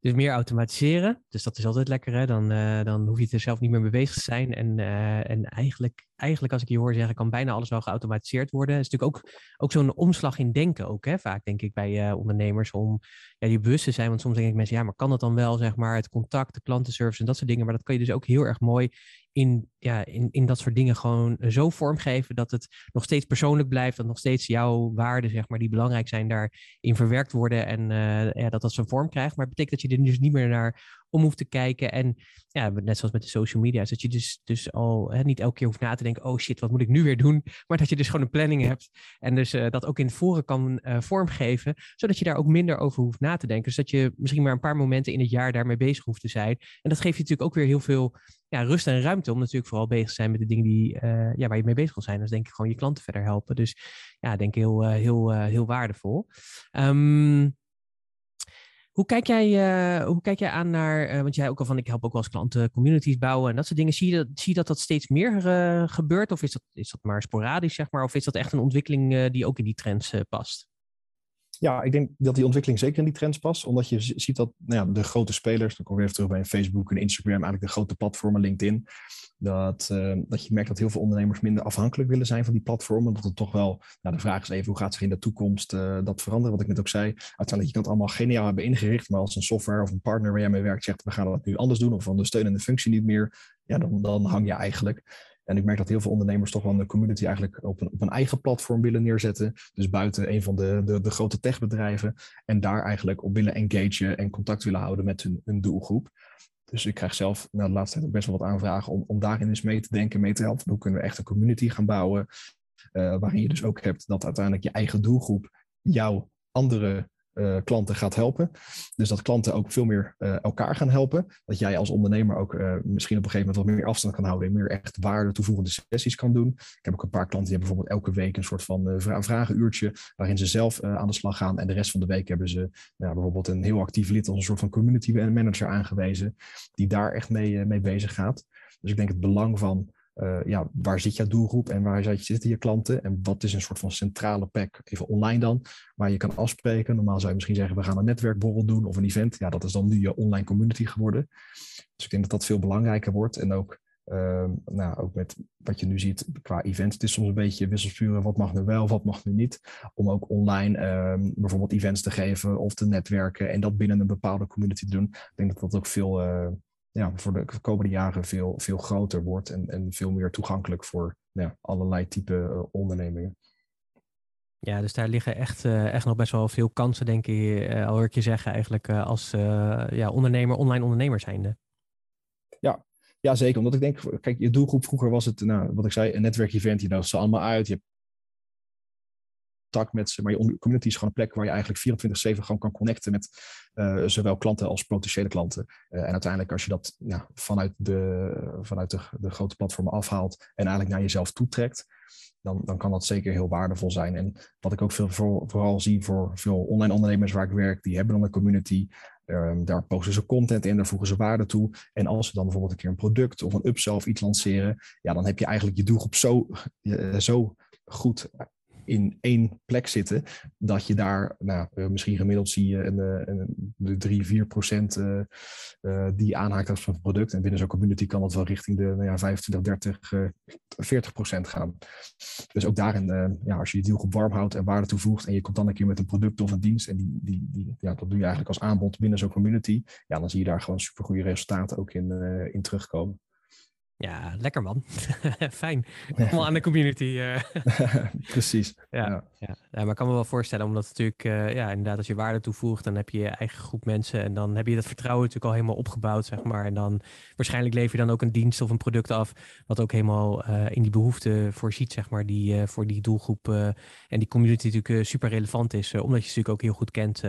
S1: Dus meer automatiseren. Dus dat is altijd lekker. Hè? Dan, uh, dan hoef je er zelf niet meer mee bezig te zijn. En, uh, en eigenlijk, eigenlijk, als ik je hoor zeggen, kan bijna alles wel geautomatiseerd worden. Het is natuurlijk ook, ook zo'n omslag in denken ook. Hè? Vaak denk ik bij uh, ondernemers om ja, die bewust te zijn. Want soms denk ik mensen, ja, maar kan dat dan wel, zeg maar, het contact, de klantenservice en dat soort dingen. Maar dat kan je dus ook heel erg mooi in, ja, in, in dat soort dingen gewoon zo vormgeven dat het nog steeds persoonlijk blijft, dat nog steeds jouw waarden, zeg maar, die belangrijk zijn, daarin verwerkt worden en uh, ja, dat dat zijn vorm krijgt. Maar het betekent dat je er dus niet meer naar om hoeft te kijken. En ja, net zoals met de social media, is dat je dus, dus al hè, niet elke keer hoeft na te denken, oh shit, wat moet ik nu weer doen? (laughs) Maar dat je dus gewoon een planning hebt en dus uh, dat ook in voren kan uh, vormgeven, zodat je daar ook minder over hoeft na te denken. Dus dat je misschien maar een paar momenten in het jaar daarmee bezig hoeft te zijn. En dat geeft je natuurlijk ook weer heel veel ja, rust en ruimte om natuurlijk vooral bezig te zijn met de dingen die, uh, ja, waar je mee bezig wil zijn. Dus denk ik gewoon je klanten verder helpen. Dus ja, denk ik heel, heel, heel waardevol. Um, hoe kijk jij, uh, hoe kijk jij aan naar, uh, want jij ook al van, ik help ook wel eens klanten communities bouwen en dat soort dingen. Zie je dat zie je dat, dat steeds meer uh, gebeurt of is dat, is dat maar sporadisch, zeg maar? Of is dat echt een ontwikkeling die ook in die trends past?
S2: Ja, ik denk dat die ontwikkeling zeker in die trends past. Omdat je ziet dat nou ja, de grote spelers, dan kom je even terug bij Facebook en Instagram, eigenlijk de grote platformen, LinkedIn. Dat, uh, dat je merkt dat heel veel ondernemers minder afhankelijk willen zijn van die platformen. Dat het toch wel, nou, de vraag is even hoe gaat zich in de toekomst uh, dat veranderen? Wat ik net ook zei. Uiteindelijk, je kan het allemaal geniaal hebben ingericht, maar als een software of een partner waar jij mee werkt zegt, we gaan dat nu anders doen of van de steunende functie niet meer, ja, dan, dan hang je eigenlijk. En ik merk dat heel veel ondernemers toch wel een community eigenlijk op een, op een eigen platform willen neerzetten. Dus buiten een van de, de, de grote techbedrijven. En daar eigenlijk op willen engagen en contact willen houden met hun, hun doelgroep. Dus ik krijg zelf nou, de laatste tijd ook best wel wat aanvragen om, om daarin eens mee te denken, mee te helpen. Hoe kunnen we echt een community gaan bouwen? Uh, waarin je dus ook hebt dat uiteindelijk je eigen doelgroep jouw andere uh, klanten gaat helpen. Dus dat klanten ook veel meer uh, elkaar gaan helpen. Dat jij als ondernemer ook uh, misschien op een gegeven moment wat meer afstand kan houden en meer echt waarde toevoegende sessies kan doen. Ik heb ook een paar klanten die hebben bijvoorbeeld elke week een soort van vra vragenuurtje waarin ze zelf aan de slag gaan. En de rest van de week hebben ze nou, bijvoorbeeld een heel actief lid als een soort van community manager aangewezen, die daar echt mee, mee bezig gaat. Dus ik denk het belang van uh, ja, waar zit jouw doelgroep en waar zitten je klanten? En wat is een soort van centrale pack, even online dan, waar je kan afspreken. Normaal zou je misschien zeggen, we gaan een netwerkborrel doen of een event. Ja, dat is dan nu je online community geworden. Dus ik denk dat dat veel belangrijker wordt. En ook, uh, nou, ook met wat je nu ziet qua events, het is soms een beetje wisselsturen. Wat mag nu wel, wat mag nu niet? Om ook online uh, bijvoorbeeld events te geven of te netwerken en dat binnen een bepaalde community te doen. Ik denk dat dat ook veel eh, ja, voor de komende jaren veel, veel groter wordt en, en veel meer toegankelijk voor ja, allerlei type uh, ondernemingen.
S1: Ja, dus daar liggen echt, uh, echt nog best wel veel kansen, denk ik, uh, al hoor ik je zeggen, eigenlijk als ja, ondernemer, online ondernemer zijnde.
S2: Ja, ja, zeker. Omdat ik denk, kijk, je doelgroep vroeger was het, nou, wat ik zei, een netwerkevent. Je nodigt ze allemaal uit. Je hebt contact met ze. Maar je community is gewoon een plek waar je eigenlijk 24-7 gewoon kan connecten met uh, zowel klanten als potentiële klanten. Uh, en uiteindelijk als je dat vanuit, de, vanuit de, de grote platformen afhaalt en eigenlijk naar jezelf toetrekt, dan, dan kan dat zeker heel waardevol zijn. En wat ik ook veel, voor, vooral zie voor veel online ondernemers waar ik werk, die hebben dan een community. Um, daar posten ze content in, daar voegen ze waarde toe. En als ze dan bijvoorbeeld een keer een product of een upsell of iets lanceren, ja, dan heb je eigenlijk je doelgroep zo, zo goed in één plek zitten, dat je daar, nou, eh, misschien gemiddeld zie je een, eh, een, de 3, 4 procent uh, die aanhaakt van het product. En binnen zo'n community kan dat wel richting de nou ja, 25, 30, uh, 40 procent gaan. Dus ook daarin, ja, als je je deal warm houdt en waarde toevoegt en je komt dan een keer met een product of een dienst en die, die, die, ja, dat doe je eigenlijk als aanbod binnen zo'n community, ja, dan zie je daar gewoon super goede resultaten ook in, in terugkomen.
S1: Ja, lekker man. (laughs) Fijn. Allemaal aan de community. Uh. (laughs)
S2: Precies. (laughs)
S1: Ja, ja. Ja. ja. maar ik kan me wel voorstellen, omdat natuurlijk, uh, ja, inderdaad, als je waarde toevoegt, dan heb je je eigen groep mensen en dan heb je dat vertrouwen natuurlijk al helemaal opgebouwd, zeg maar. En dan waarschijnlijk lever je dan ook een dienst of een product af, wat ook helemaal uh, in die behoefte voorziet, zeg maar, die voor die doelgroep en die community natuurlijk super relevant is, omdat je ze natuurlijk ook heel goed kent,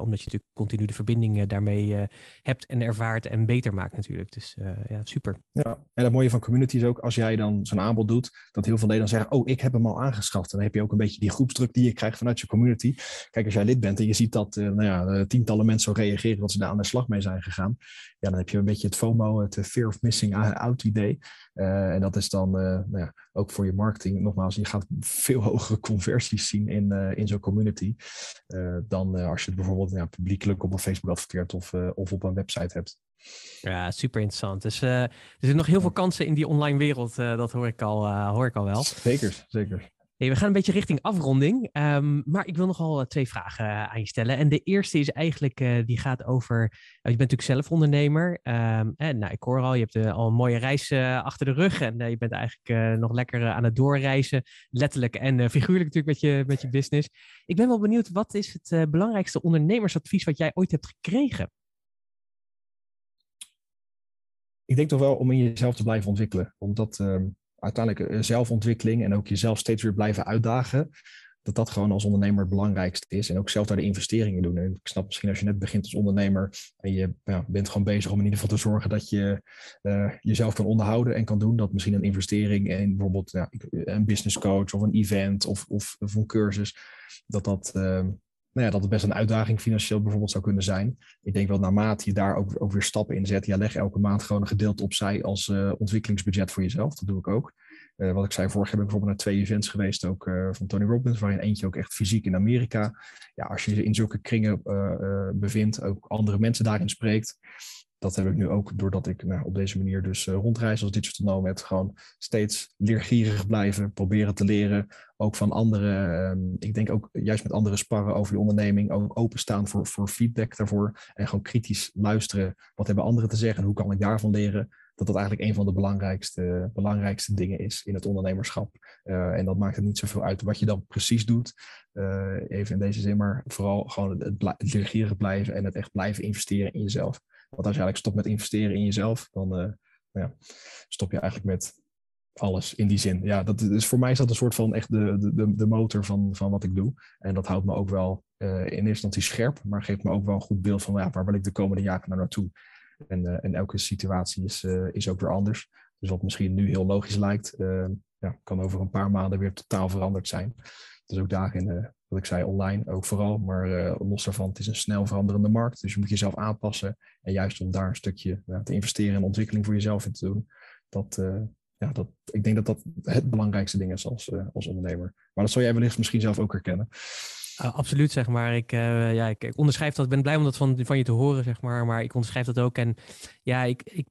S1: omdat je natuurlijk continu de verbinding daarmee hebt en ervaart en beter maakt natuurlijk. Dus ja, super.
S2: Ja. En het mooie van community is ook, als jij dan zo'n aanbod doet, dat heel veel dan zeggen, oh, ik heb hem al aangeschaft. En dan heb je ook een beetje die groepsdruk die je krijgt vanuit je community. Kijk, als jij lid bent en je ziet dat uh, nou ja, tientallen mensen zo reageren, dat ze daar aan de slag mee zijn gegaan. Ja, dan heb je een beetje het FOMO, het fear of missing out idee. En dat is dan nou ja, ook voor je marketing, nogmaals, je gaat veel (laughs) hogere conversies zien in, in zo'n community. dan als je het bijvoorbeeld ja, publiekelijk op een Facebook adverteert of, of op een website hebt.
S1: Ja, super interessant. Dus uh, er zijn nog heel veel kansen in die online wereld. Uh, dat hoor ik, al, uh, hoor ik al wel.
S2: Zeker, zeker.
S1: Hey, we gaan een beetje richting afronding. Um, maar ik wil nogal twee vragen aan je stellen. En de eerste is eigenlijk, die gaat over... je bent natuurlijk zelf ondernemer. Um, en, nou, ik hoor al, je hebt al een mooie reis achter de rug. En je bent eigenlijk nog lekker aan het doorreizen. Letterlijk en figuurlijk natuurlijk met je, met je business. Ik ben wel benieuwd, wat is het belangrijkste ondernemersadvies wat jij ooit hebt gekregen?
S2: Ik denk toch wel om in jezelf te blijven ontwikkelen. Omdat uh, uiteindelijk uh, zelfontwikkeling en ook jezelf steeds weer blijven uitdagen, dat dat gewoon als ondernemer het belangrijkste is. En ook zelf daar de investeringen doen. En ik snap misschien als je net begint als ondernemer en je ja, bent gewoon bezig om in ieder geval te zorgen dat je uh, jezelf kan onderhouden en kan doen. Dat misschien een investering in bijvoorbeeld ja, een business coach of een event of, of, of een cursus, dat dat ehm, nou ja, dat het best een uitdaging financieel bijvoorbeeld zou kunnen zijn. Ik denk wel naarmate je daar ook, weer stappen in zet, ja, leg elke maand gewoon een gedeelte opzij als uh, ontwikkelingsbudget voor jezelf. Dat doe ik ook. Uh, wat ik zei, vorig jaar ben ik bijvoorbeeld naar twee events geweest, ook uh, van Tony Robbins, waarin eentje ook echt fysiek in Amerika. Ja, als je je in zulke kringen bevindt, ook andere mensen daarin spreekt, dat heb ik nu ook doordat ik nou, op deze manier dus uh, rondreis als digital nomad. Gewoon steeds leergierig blijven, proberen te leren. Ook van anderen. Um, ik denk ook juist met anderen sparren over je onderneming. Ook openstaan voor, voor feedback daarvoor. En gewoon kritisch luisteren. Wat hebben anderen te zeggen en hoe kan ik daarvan leren? Dat dat eigenlijk een van de belangrijkste, belangrijkste dingen is in het ondernemerschap. Uh, en dat maakt het niet zoveel uit wat je dan precies doet. Uh, even in deze zin, maar vooral gewoon het, het leergierig blijven en het echt blijven investeren in jezelf. Want als je eigenlijk stopt met investeren in jezelf, dan uh, nou ja, stop je eigenlijk met alles in die zin. Ja, dat, dus voor mij is dat een soort van echt de, de, de motor van, van wat ik doe. En dat houdt me ook wel uh, in eerste instantie scherp, maar geeft me ook wel een goed beeld van ja, waar wil ik de komende jaren naar naartoe. En, uh, en elke situatie is, is ook weer anders. Dus wat misschien nu heel logisch lijkt, ja, kan over een paar maanden weer totaal veranderd zijn. Dus ook daarin ik zei, online ook vooral. Maar uh, los daarvan, het is een snel veranderende markt. Dus je moet jezelf aanpassen. En juist om daar een stukje te investeren in ontwikkeling voor jezelf in te doen. Dat, uh, ja, dat, ik denk dat dat het belangrijkste ding is als, uh, als ondernemer. Maar dat zou jij wellicht misschien zelf ook herkennen.
S1: Uh, absoluut, zeg maar. Ik, ja, ik, onderschrijf dat. Ik ben blij om dat van, van je te horen, zeg maar. Maar ik onderschrijf dat ook. En ja, ik, ik,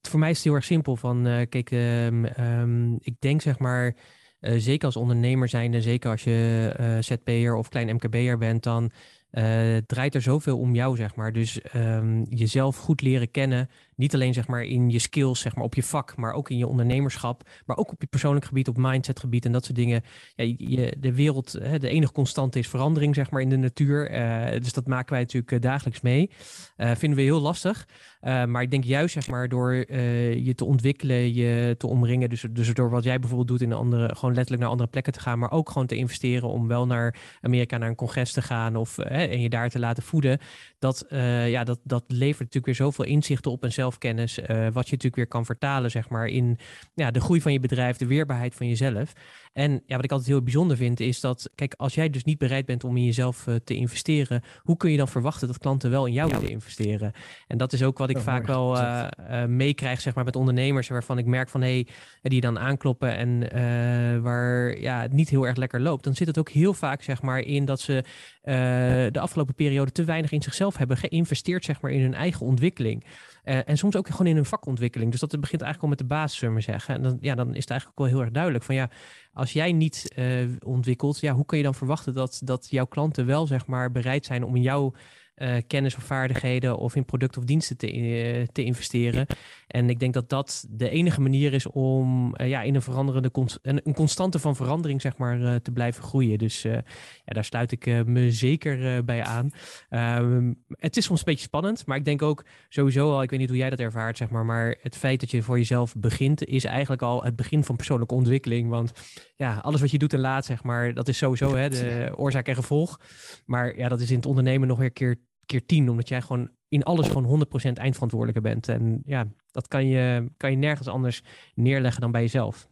S1: voor mij is het heel erg simpel. Van, kijk, um, um, ik denk, zeg maar uh, zeker als ondernemer zijnde, zeker als je uh, ZP'er of klein MKB'er bent, dan uh, draait er zoveel om jou, zeg maar. Dus um, jezelf goed leren kennen, niet alleen zeg maar in je skills, zeg maar op je vak, maar ook in je ondernemerschap, maar ook op je persoonlijk gebied, op mindsetgebied en dat soort dingen. Ja, de wereld, hè, de enige constante is verandering, zeg maar, in de natuur. Uh, dus dat maken wij natuurlijk uh, dagelijks mee. Uh, vinden we heel lastig. maar ik denk juist, zeg maar, door je te ontwikkelen, je te omringen, dus, dus door wat jij bijvoorbeeld doet in andere, gewoon letterlijk naar andere plekken te gaan, maar ook gewoon te investeren om wel naar Amerika, naar een congres te gaan of en je daar te laten voeden. Dat, ja, dat, dat levert natuurlijk weer zoveel inzichten op en zelfkennis, uh, wat je natuurlijk weer kan vertalen, zeg maar, in ja, de groei van je bedrijf, de weerbaarheid van jezelf. En ja, wat ik altijd heel bijzonder vind, is dat, kijk, als jij dus niet bereid bent om in jezelf uh, te investeren, hoe kun je dan verwachten dat klanten wel in jou willen investeren? En dat is ook wat ik vaak wel uh, meekrijg, zeg maar, met ondernemers, waarvan ik merk van, hé, hey, die dan aankloppen en waar ja, het niet heel erg lekker loopt, dan zit het ook heel vaak, zeg maar, in dat ze de afgelopen periode te weinig in zichzelf hebben geïnvesteerd, zeg maar, in hun eigen ontwikkeling. Uh, en soms ook gewoon in hun vakontwikkeling. Dus dat begint eigenlijk al met de basis, zullen we zeggen. En dan, ja, dan is het eigenlijk ook wel heel erg duidelijk van ja, als jij niet uh, ontwikkelt, ja, hoe kun je dan verwachten dat, dat jouw klanten wel zeg maar bereid zijn om in jouw uh, kennis of vaardigheden of in producten of diensten te, uh, te investeren. En ik denk dat dat de enige manier is om uh, ja, in een veranderende een, een constante van verandering zeg maar te blijven groeien. Dus ja, daar sluit ik me zeker bij aan. Ehm, het is soms een beetje spannend, maar ik denk ook sowieso al, ik weet niet hoe jij dat ervaart, zeg maar, maar het feit dat je voor jezelf begint is eigenlijk al het begin van persoonlijke ontwikkeling. Want ja, alles wat je doet en laat, zeg maar, dat is sowieso hè, de oorzaak en gevolg. Maar ja, dat is in het ondernemen nog weer een keer keer tien, omdat jij gewoon in alles gewoon 100% eindverantwoordelijke bent. En ja, Dat kan je, kan je nergens anders neerleggen dan bij jezelf.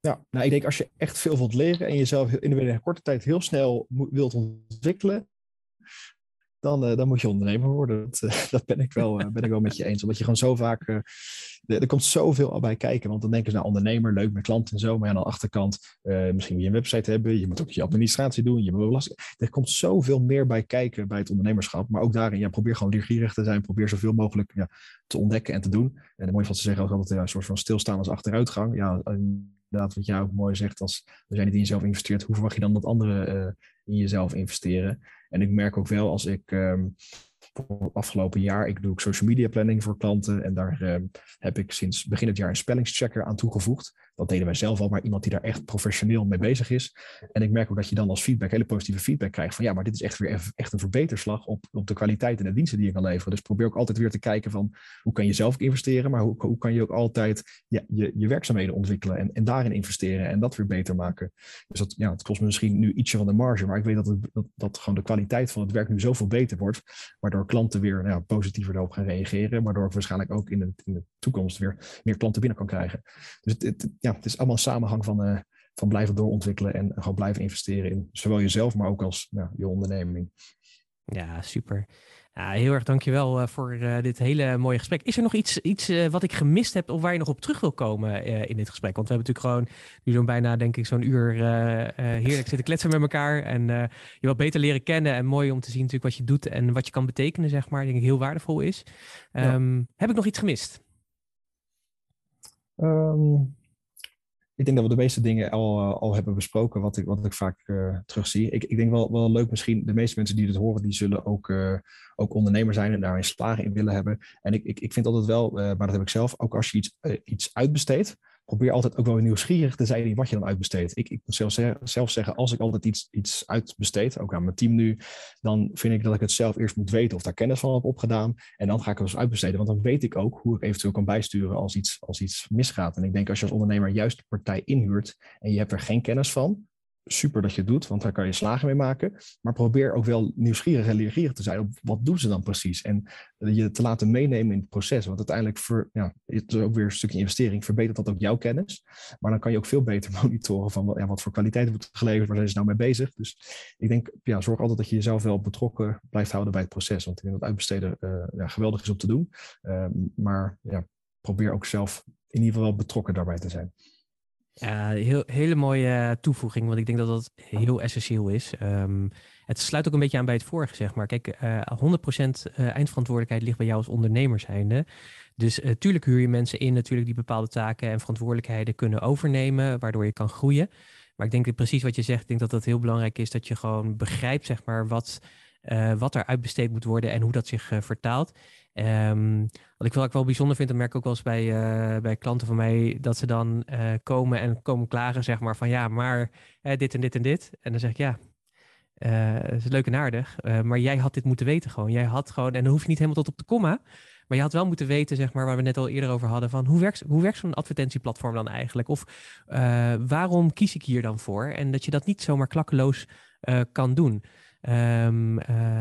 S2: Ja, nou ik denk als je echt veel wilt leren en jezelf in een korte tijd heel snel wilt ontwikkelen, dan, uh, dan moet je ondernemer worden. Dat, uh, (laughs) dat ben, ik wel, uh, ben ik wel met je eens. Omdat je gewoon zo vaak. er komt zoveel al bij kijken. Want dan denken ze, nou, ondernemer, leuk met klanten en zo. Maar aan de achterkant, misschien moet je een website hebben. Je moet ook je administratie doen. Je moet belasting. Er komt zoveel meer bij kijken bij het ondernemerschap. Maar ook daarin, ja, probeer gewoon leergierig te zijn. Probeer zoveel mogelijk ja, te ontdekken en te doen. En dan mooi van te zeggen ook altijd ja, een soort van stilstaan als achteruitgang. Ja, inderdaad, wat jij ook mooi zegt, als, als jij niet in jezelf investeert, hoe verwacht je dan dat anderen in jezelf investeren? En ik merk ook wel als ik um, afgelopen jaar, ik doe ook social media planning voor klanten en daar um, heb ik sinds begin het jaar een spellingschecker aan toegevoegd. Dat deden wij zelf al, maar iemand die daar echt professioneel mee bezig is. En ik merk ook dat je dan als feedback, hele positieve feedback krijgt van ja, maar dit is echt weer echt een verbeterslag op, op de kwaliteit en de diensten die je kan leveren. Dus probeer ook altijd weer te kijken van hoe kan je zelf investeren, maar hoe, hoe kan je ook altijd ja, je, je werkzaamheden ontwikkelen en, en daarin investeren en dat weer beter maken. Dus dat, ja, het kost me misschien nu ietsje van de marge, maar ik weet dat, het, dat, dat gewoon de kwaliteit van het werk nu zoveel beter wordt, waardoor klanten weer nou positiever erop gaan reageren, waardoor ik waarschijnlijk ook in de, in de toekomst weer meer klanten binnen kan krijgen. Dus het, het ja, het is allemaal een samenhang van, uh, van blijven doorontwikkelen en gewoon blijven investeren in zowel jezelf, maar ook als je onderneming.
S1: Ja, super. Ja, heel erg dankjewel uh, voor uh, dit hele mooie gesprek. Is er nog iets, iets wat ik gemist heb of waar je nog op terug wil komen in dit gesprek? Want we hebben natuurlijk gewoon nu zo'n bijna, denk ik, zo'n uur heerlijk zitten kletsen met elkaar. En je wat beter leren kennen. En mooi om te zien natuurlijk wat je doet en wat je kan betekenen, zeg maar. denk ik heel waardevol is. Um, ja. Heb ik nog iets gemist?
S2: Um, ik denk dat we de meeste dingen al, eh, al hebben besproken, wat ik, wat ik vaak uh, terugzie. Ik, ik denk wel, wel leuk misschien, de meeste mensen die dit horen, die zullen ook, uh, ook ondernemer zijn en daarin slagen in willen hebben. En ik, ik, ik vind altijd wel, maar dat heb ik zelf, ook als je iets, iets uitbesteedt, probeer altijd ook wel nieuwsgierig te zijn in wat je dan uitbesteedt. Ik, ik moet zelf, zelf zeggen, als ik altijd iets, iets uitbesteed, ook aan mijn team nu, dan vind ik dat ik het zelf eerst moet weten of daar kennis van heb opgedaan. En dan ga ik het dus uitbesteden, want dan weet ik ook hoe ik eventueel kan bijsturen als iets, als iets misgaat. En ik denk als je als ondernemer juist de partij inhuurt en je hebt er geen kennis van, super dat je het doet, want daar kan je slagen mee maken. Maar probeer ook wel nieuwsgierig en leergierig te zijn op wat doen ze dan precies. En je te laten meenemen in het proces. Want uiteindelijk, voor, ja, het ook weer een stukje investering, verbetert dat ook jouw kennis. Maar dan kan je ook veel beter (laughs) monitoren van ja, wat voor kwaliteit wordt geleverd, waar zijn ze nou mee bezig. Dus ik denk, ja, zorg altijd dat je jezelf wel betrokken blijft houden bij het proces. Want ik denk dat uitbesteden uh, ja, geweldig is om te doen. Uh, maar ja, probeer ook zelf in ieder geval wel betrokken daarbij te zijn.
S1: Ja, heel, hele mooie toevoeging, want ik denk dat dat heel essentieel is. Um, het sluit ook een beetje aan bij het vorige, zeg maar. Kijk, uh, eh, 100% eh, eindverantwoordelijkheid ligt bij jou als ondernemer zijnde. Dus uh, tuurlijk huur je mensen in natuurlijk die bepaalde taken en verantwoordelijkheden kunnen overnemen, waardoor je kan groeien. Maar ik denk dat precies wat je zegt, ik denk dat dat heel belangrijk is dat je gewoon begrijpt, zeg maar, wat, uh, wat er uitbesteed moet worden en hoe dat zich vertaalt. Um, wat ik wel, wel bijzonder vind, dat merk ik ook wel eens bij, uh, bij klanten van mij, dat ze dan uh, komen en komen klagen, zeg maar, van ja, maar uh, dit en dit en dit. En dan zeg ik ja, dat is leuk en aardig, maar jij had dit moeten weten gewoon. Jij had gewoon, en dan hoef je niet helemaal tot op de komma, maar je had wel moeten weten, zeg maar, waar we net al eerder over hadden, van hoe werkt, hoe werkt zo'n advertentieplatform dan eigenlijk? Of waarom kies ik hier dan voor? En dat je dat niet zomaar klakkeloos kan doen. Uh,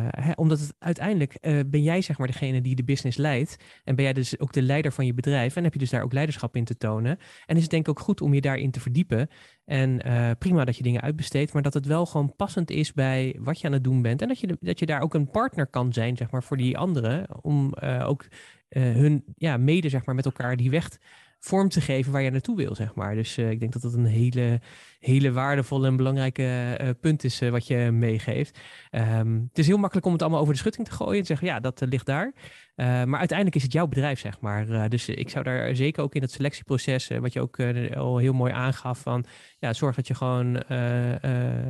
S1: hè, omdat het uiteindelijk uh, ben jij zeg maar degene die de business leidt. En ben jij dus ook de leider van je bedrijf. En heb je dus daar ook leiderschap in te tonen. En is het denk ik ook goed om je daarin te verdiepen. En uh, prima dat je dingen uitbesteedt. Maar dat het wel gewoon passend is bij wat je aan het doen bent. En dat je, dat je daar ook een partner kan zijn zeg maar, voor die anderen. Om ook hun ja, mede zeg maar, met elkaar die weg vorm te geven waar je naartoe wil, zeg maar. Dus ik denk dat dat een hele, hele waardevolle en belangrijke uh, punt is uh, wat je meegeeft. Um, het is heel makkelijk om het allemaal over de schutting te gooien en zeggen, ja, dat ligt daar. maar uiteindelijk is het jouw bedrijf, zeg maar. dus ik zou daar zeker ook in het selectieproces, wat je ook al heel mooi aangaf, van ja, zorg dat je gewoon,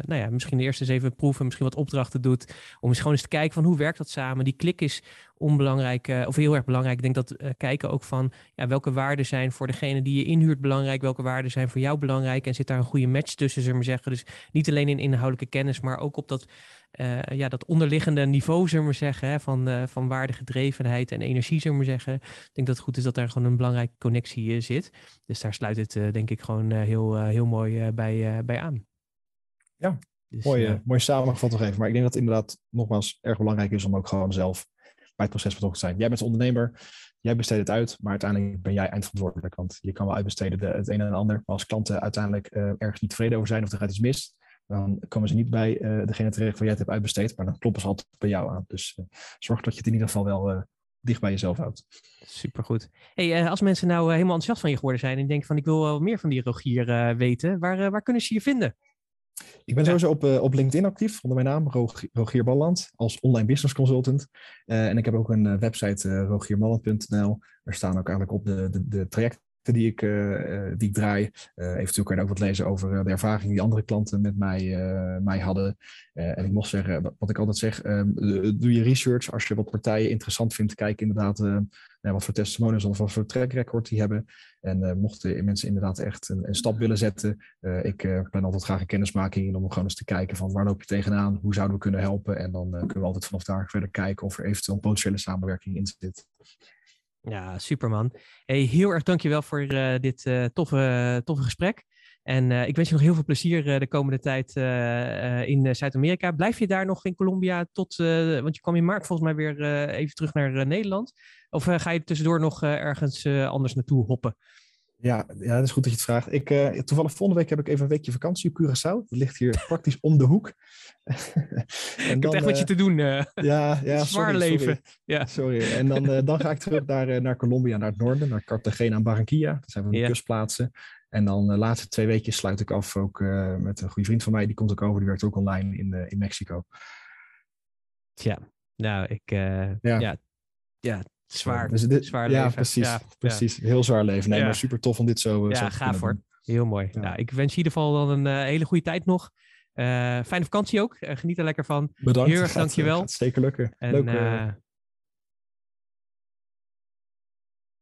S1: nou ja, misschien de eerste eens even proeven, misschien wat opdrachten doet, om eens gewoon eens te kijken van hoe werkt dat samen. Die klik is onbelangrijk, of heel erg belangrijk. Ik denk dat kijken ook van ja, welke waarden zijn voor degene die je inhuurt belangrijk, welke waarden zijn voor jou belangrijk en zit daar een goede match tussen, zullen we zeggen. Dus niet alleen in inhoudelijke kennis, maar ook op dat, uh, ja, dat onderliggende niveau, zullen we zeggen, hè, van, van waardegedrevenheid en energie, zullen we zeggen. Ik denk dat het goed is dat daar gewoon een belangrijke connectie zit. Dus daar sluit het denk ik gewoon heel, heel mooi bij, bij aan.
S2: Ja, dus, mooi, mooi samengevat nog even. Maar ik denk dat het inderdaad nogmaals erg belangrijk is om ook gewoon zelf het proces betrokken zijn. Jij bent ondernemer, jij besteedt het uit, maar uiteindelijk ben jij eindverantwoordelijk. Want je kan wel uitbesteden de, het een en ander, maar als klanten uiteindelijk ergens niet tevreden over zijn of er gaat iets mis, dan komen ze niet bij degene terecht waar jij het hebt uitbesteed, maar dan kloppen ze altijd bij jou aan. Dus zorg dat je het in ieder geval wel dicht bij jezelf houdt.
S1: Supergoed. Hey, als mensen nou helemaal enthousiast van je geworden zijn en denken van ik wil wel meer van die Rogier weten, waar, waar kunnen ze je vinden?
S2: Ik ben sowieso op, uh, op LinkedIn actief onder mijn naam, Rogier Balland, als online business consultant. Uh, en ik heb ook een uh, website, rogierballand.nl. Daar staan ook eigenlijk op de, de, de trajecten die ik, die ik draai. eventueel kan je ook wat lezen over de ervaring die andere klanten met mij, mij hadden. en ik mocht zeggen, wat ik altijd zeg, um, doe je research. Als je wat partijen interessant vindt, kijk inderdaad wat voor testimonials of wat voor track record die hebben. En mochten mensen inderdaad echt een, een stap willen zetten, ik plan altijd graag een kennismaking om gewoon eens te kijken van waar loop je tegenaan, hoe zouden we kunnen helpen. En dan kunnen we altijd vanaf daar verder kijken of er eventueel een potentiële samenwerking in zit.
S1: Ja, superman. Hey, heel erg dankjewel voor dit toffe, toffe gesprek. En ik wens je nog heel veel plezier de komende tijd in Zuid-Amerika. Blijf je daar nog in Colombia tot, want je kwam in maart volgens mij weer even terug naar Nederland. Of ga je tussendoor nog ergens anders naartoe hoppen?
S2: Ja, ja, dat is goed dat je het vraagt. Ik, toevallig volgende week heb ik even een weekje vakantie op Curaçao. Dat ligt hier praktisch om de hoek. (laughs)
S1: en ik heb echt wat je te doen.
S2: ja, ja, (laughs)
S1: Zwaar sorry, leven.
S2: Sorry.
S1: Ja.
S2: sorry. En dan, dan ga ik terug naar, naar Colombia, naar het noorden, naar Cartagena en Barranquilla. Dat zijn van de ja. kustplaatsen. En dan de laatste twee weken sluit ik af ook met een goede vriend van mij. Die komt ook over, die werkt ook online in, in Mexico.
S1: Tja, nou, ik... ja. ja, ja zwaar, dus dit, zwaar
S2: ja,
S1: leven.
S2: Precies, ja, precies. Heel zwaar leven. Nee, maar super tof om dit zo,
S1: ja,
S2: zo te
S1: gaaf hoor. Heel mooi. Nou, ik wens je in ieder geval dan een uh, hele goede tijd nog. Uh, fijne vakantie ook. Uh, geniet er lekker van.
S2: Bedankt.
S1: Heel erg dankjewel.
S2: Gaat zeker lukken.
S1: En,
S2: Leuk.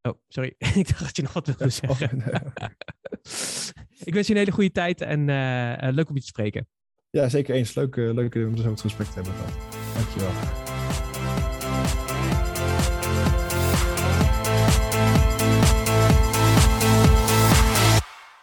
S1: Oh, sorry. (laughs) ik dacht dat je nog wat wilde zeggen. Oh, (laughs) nee. ik wens je een hele goede tijd en leuk om je te spreken.
S2: Ja, zeker eens. Leuk, leuk om zo het gesprek te hebben. Dankjewel.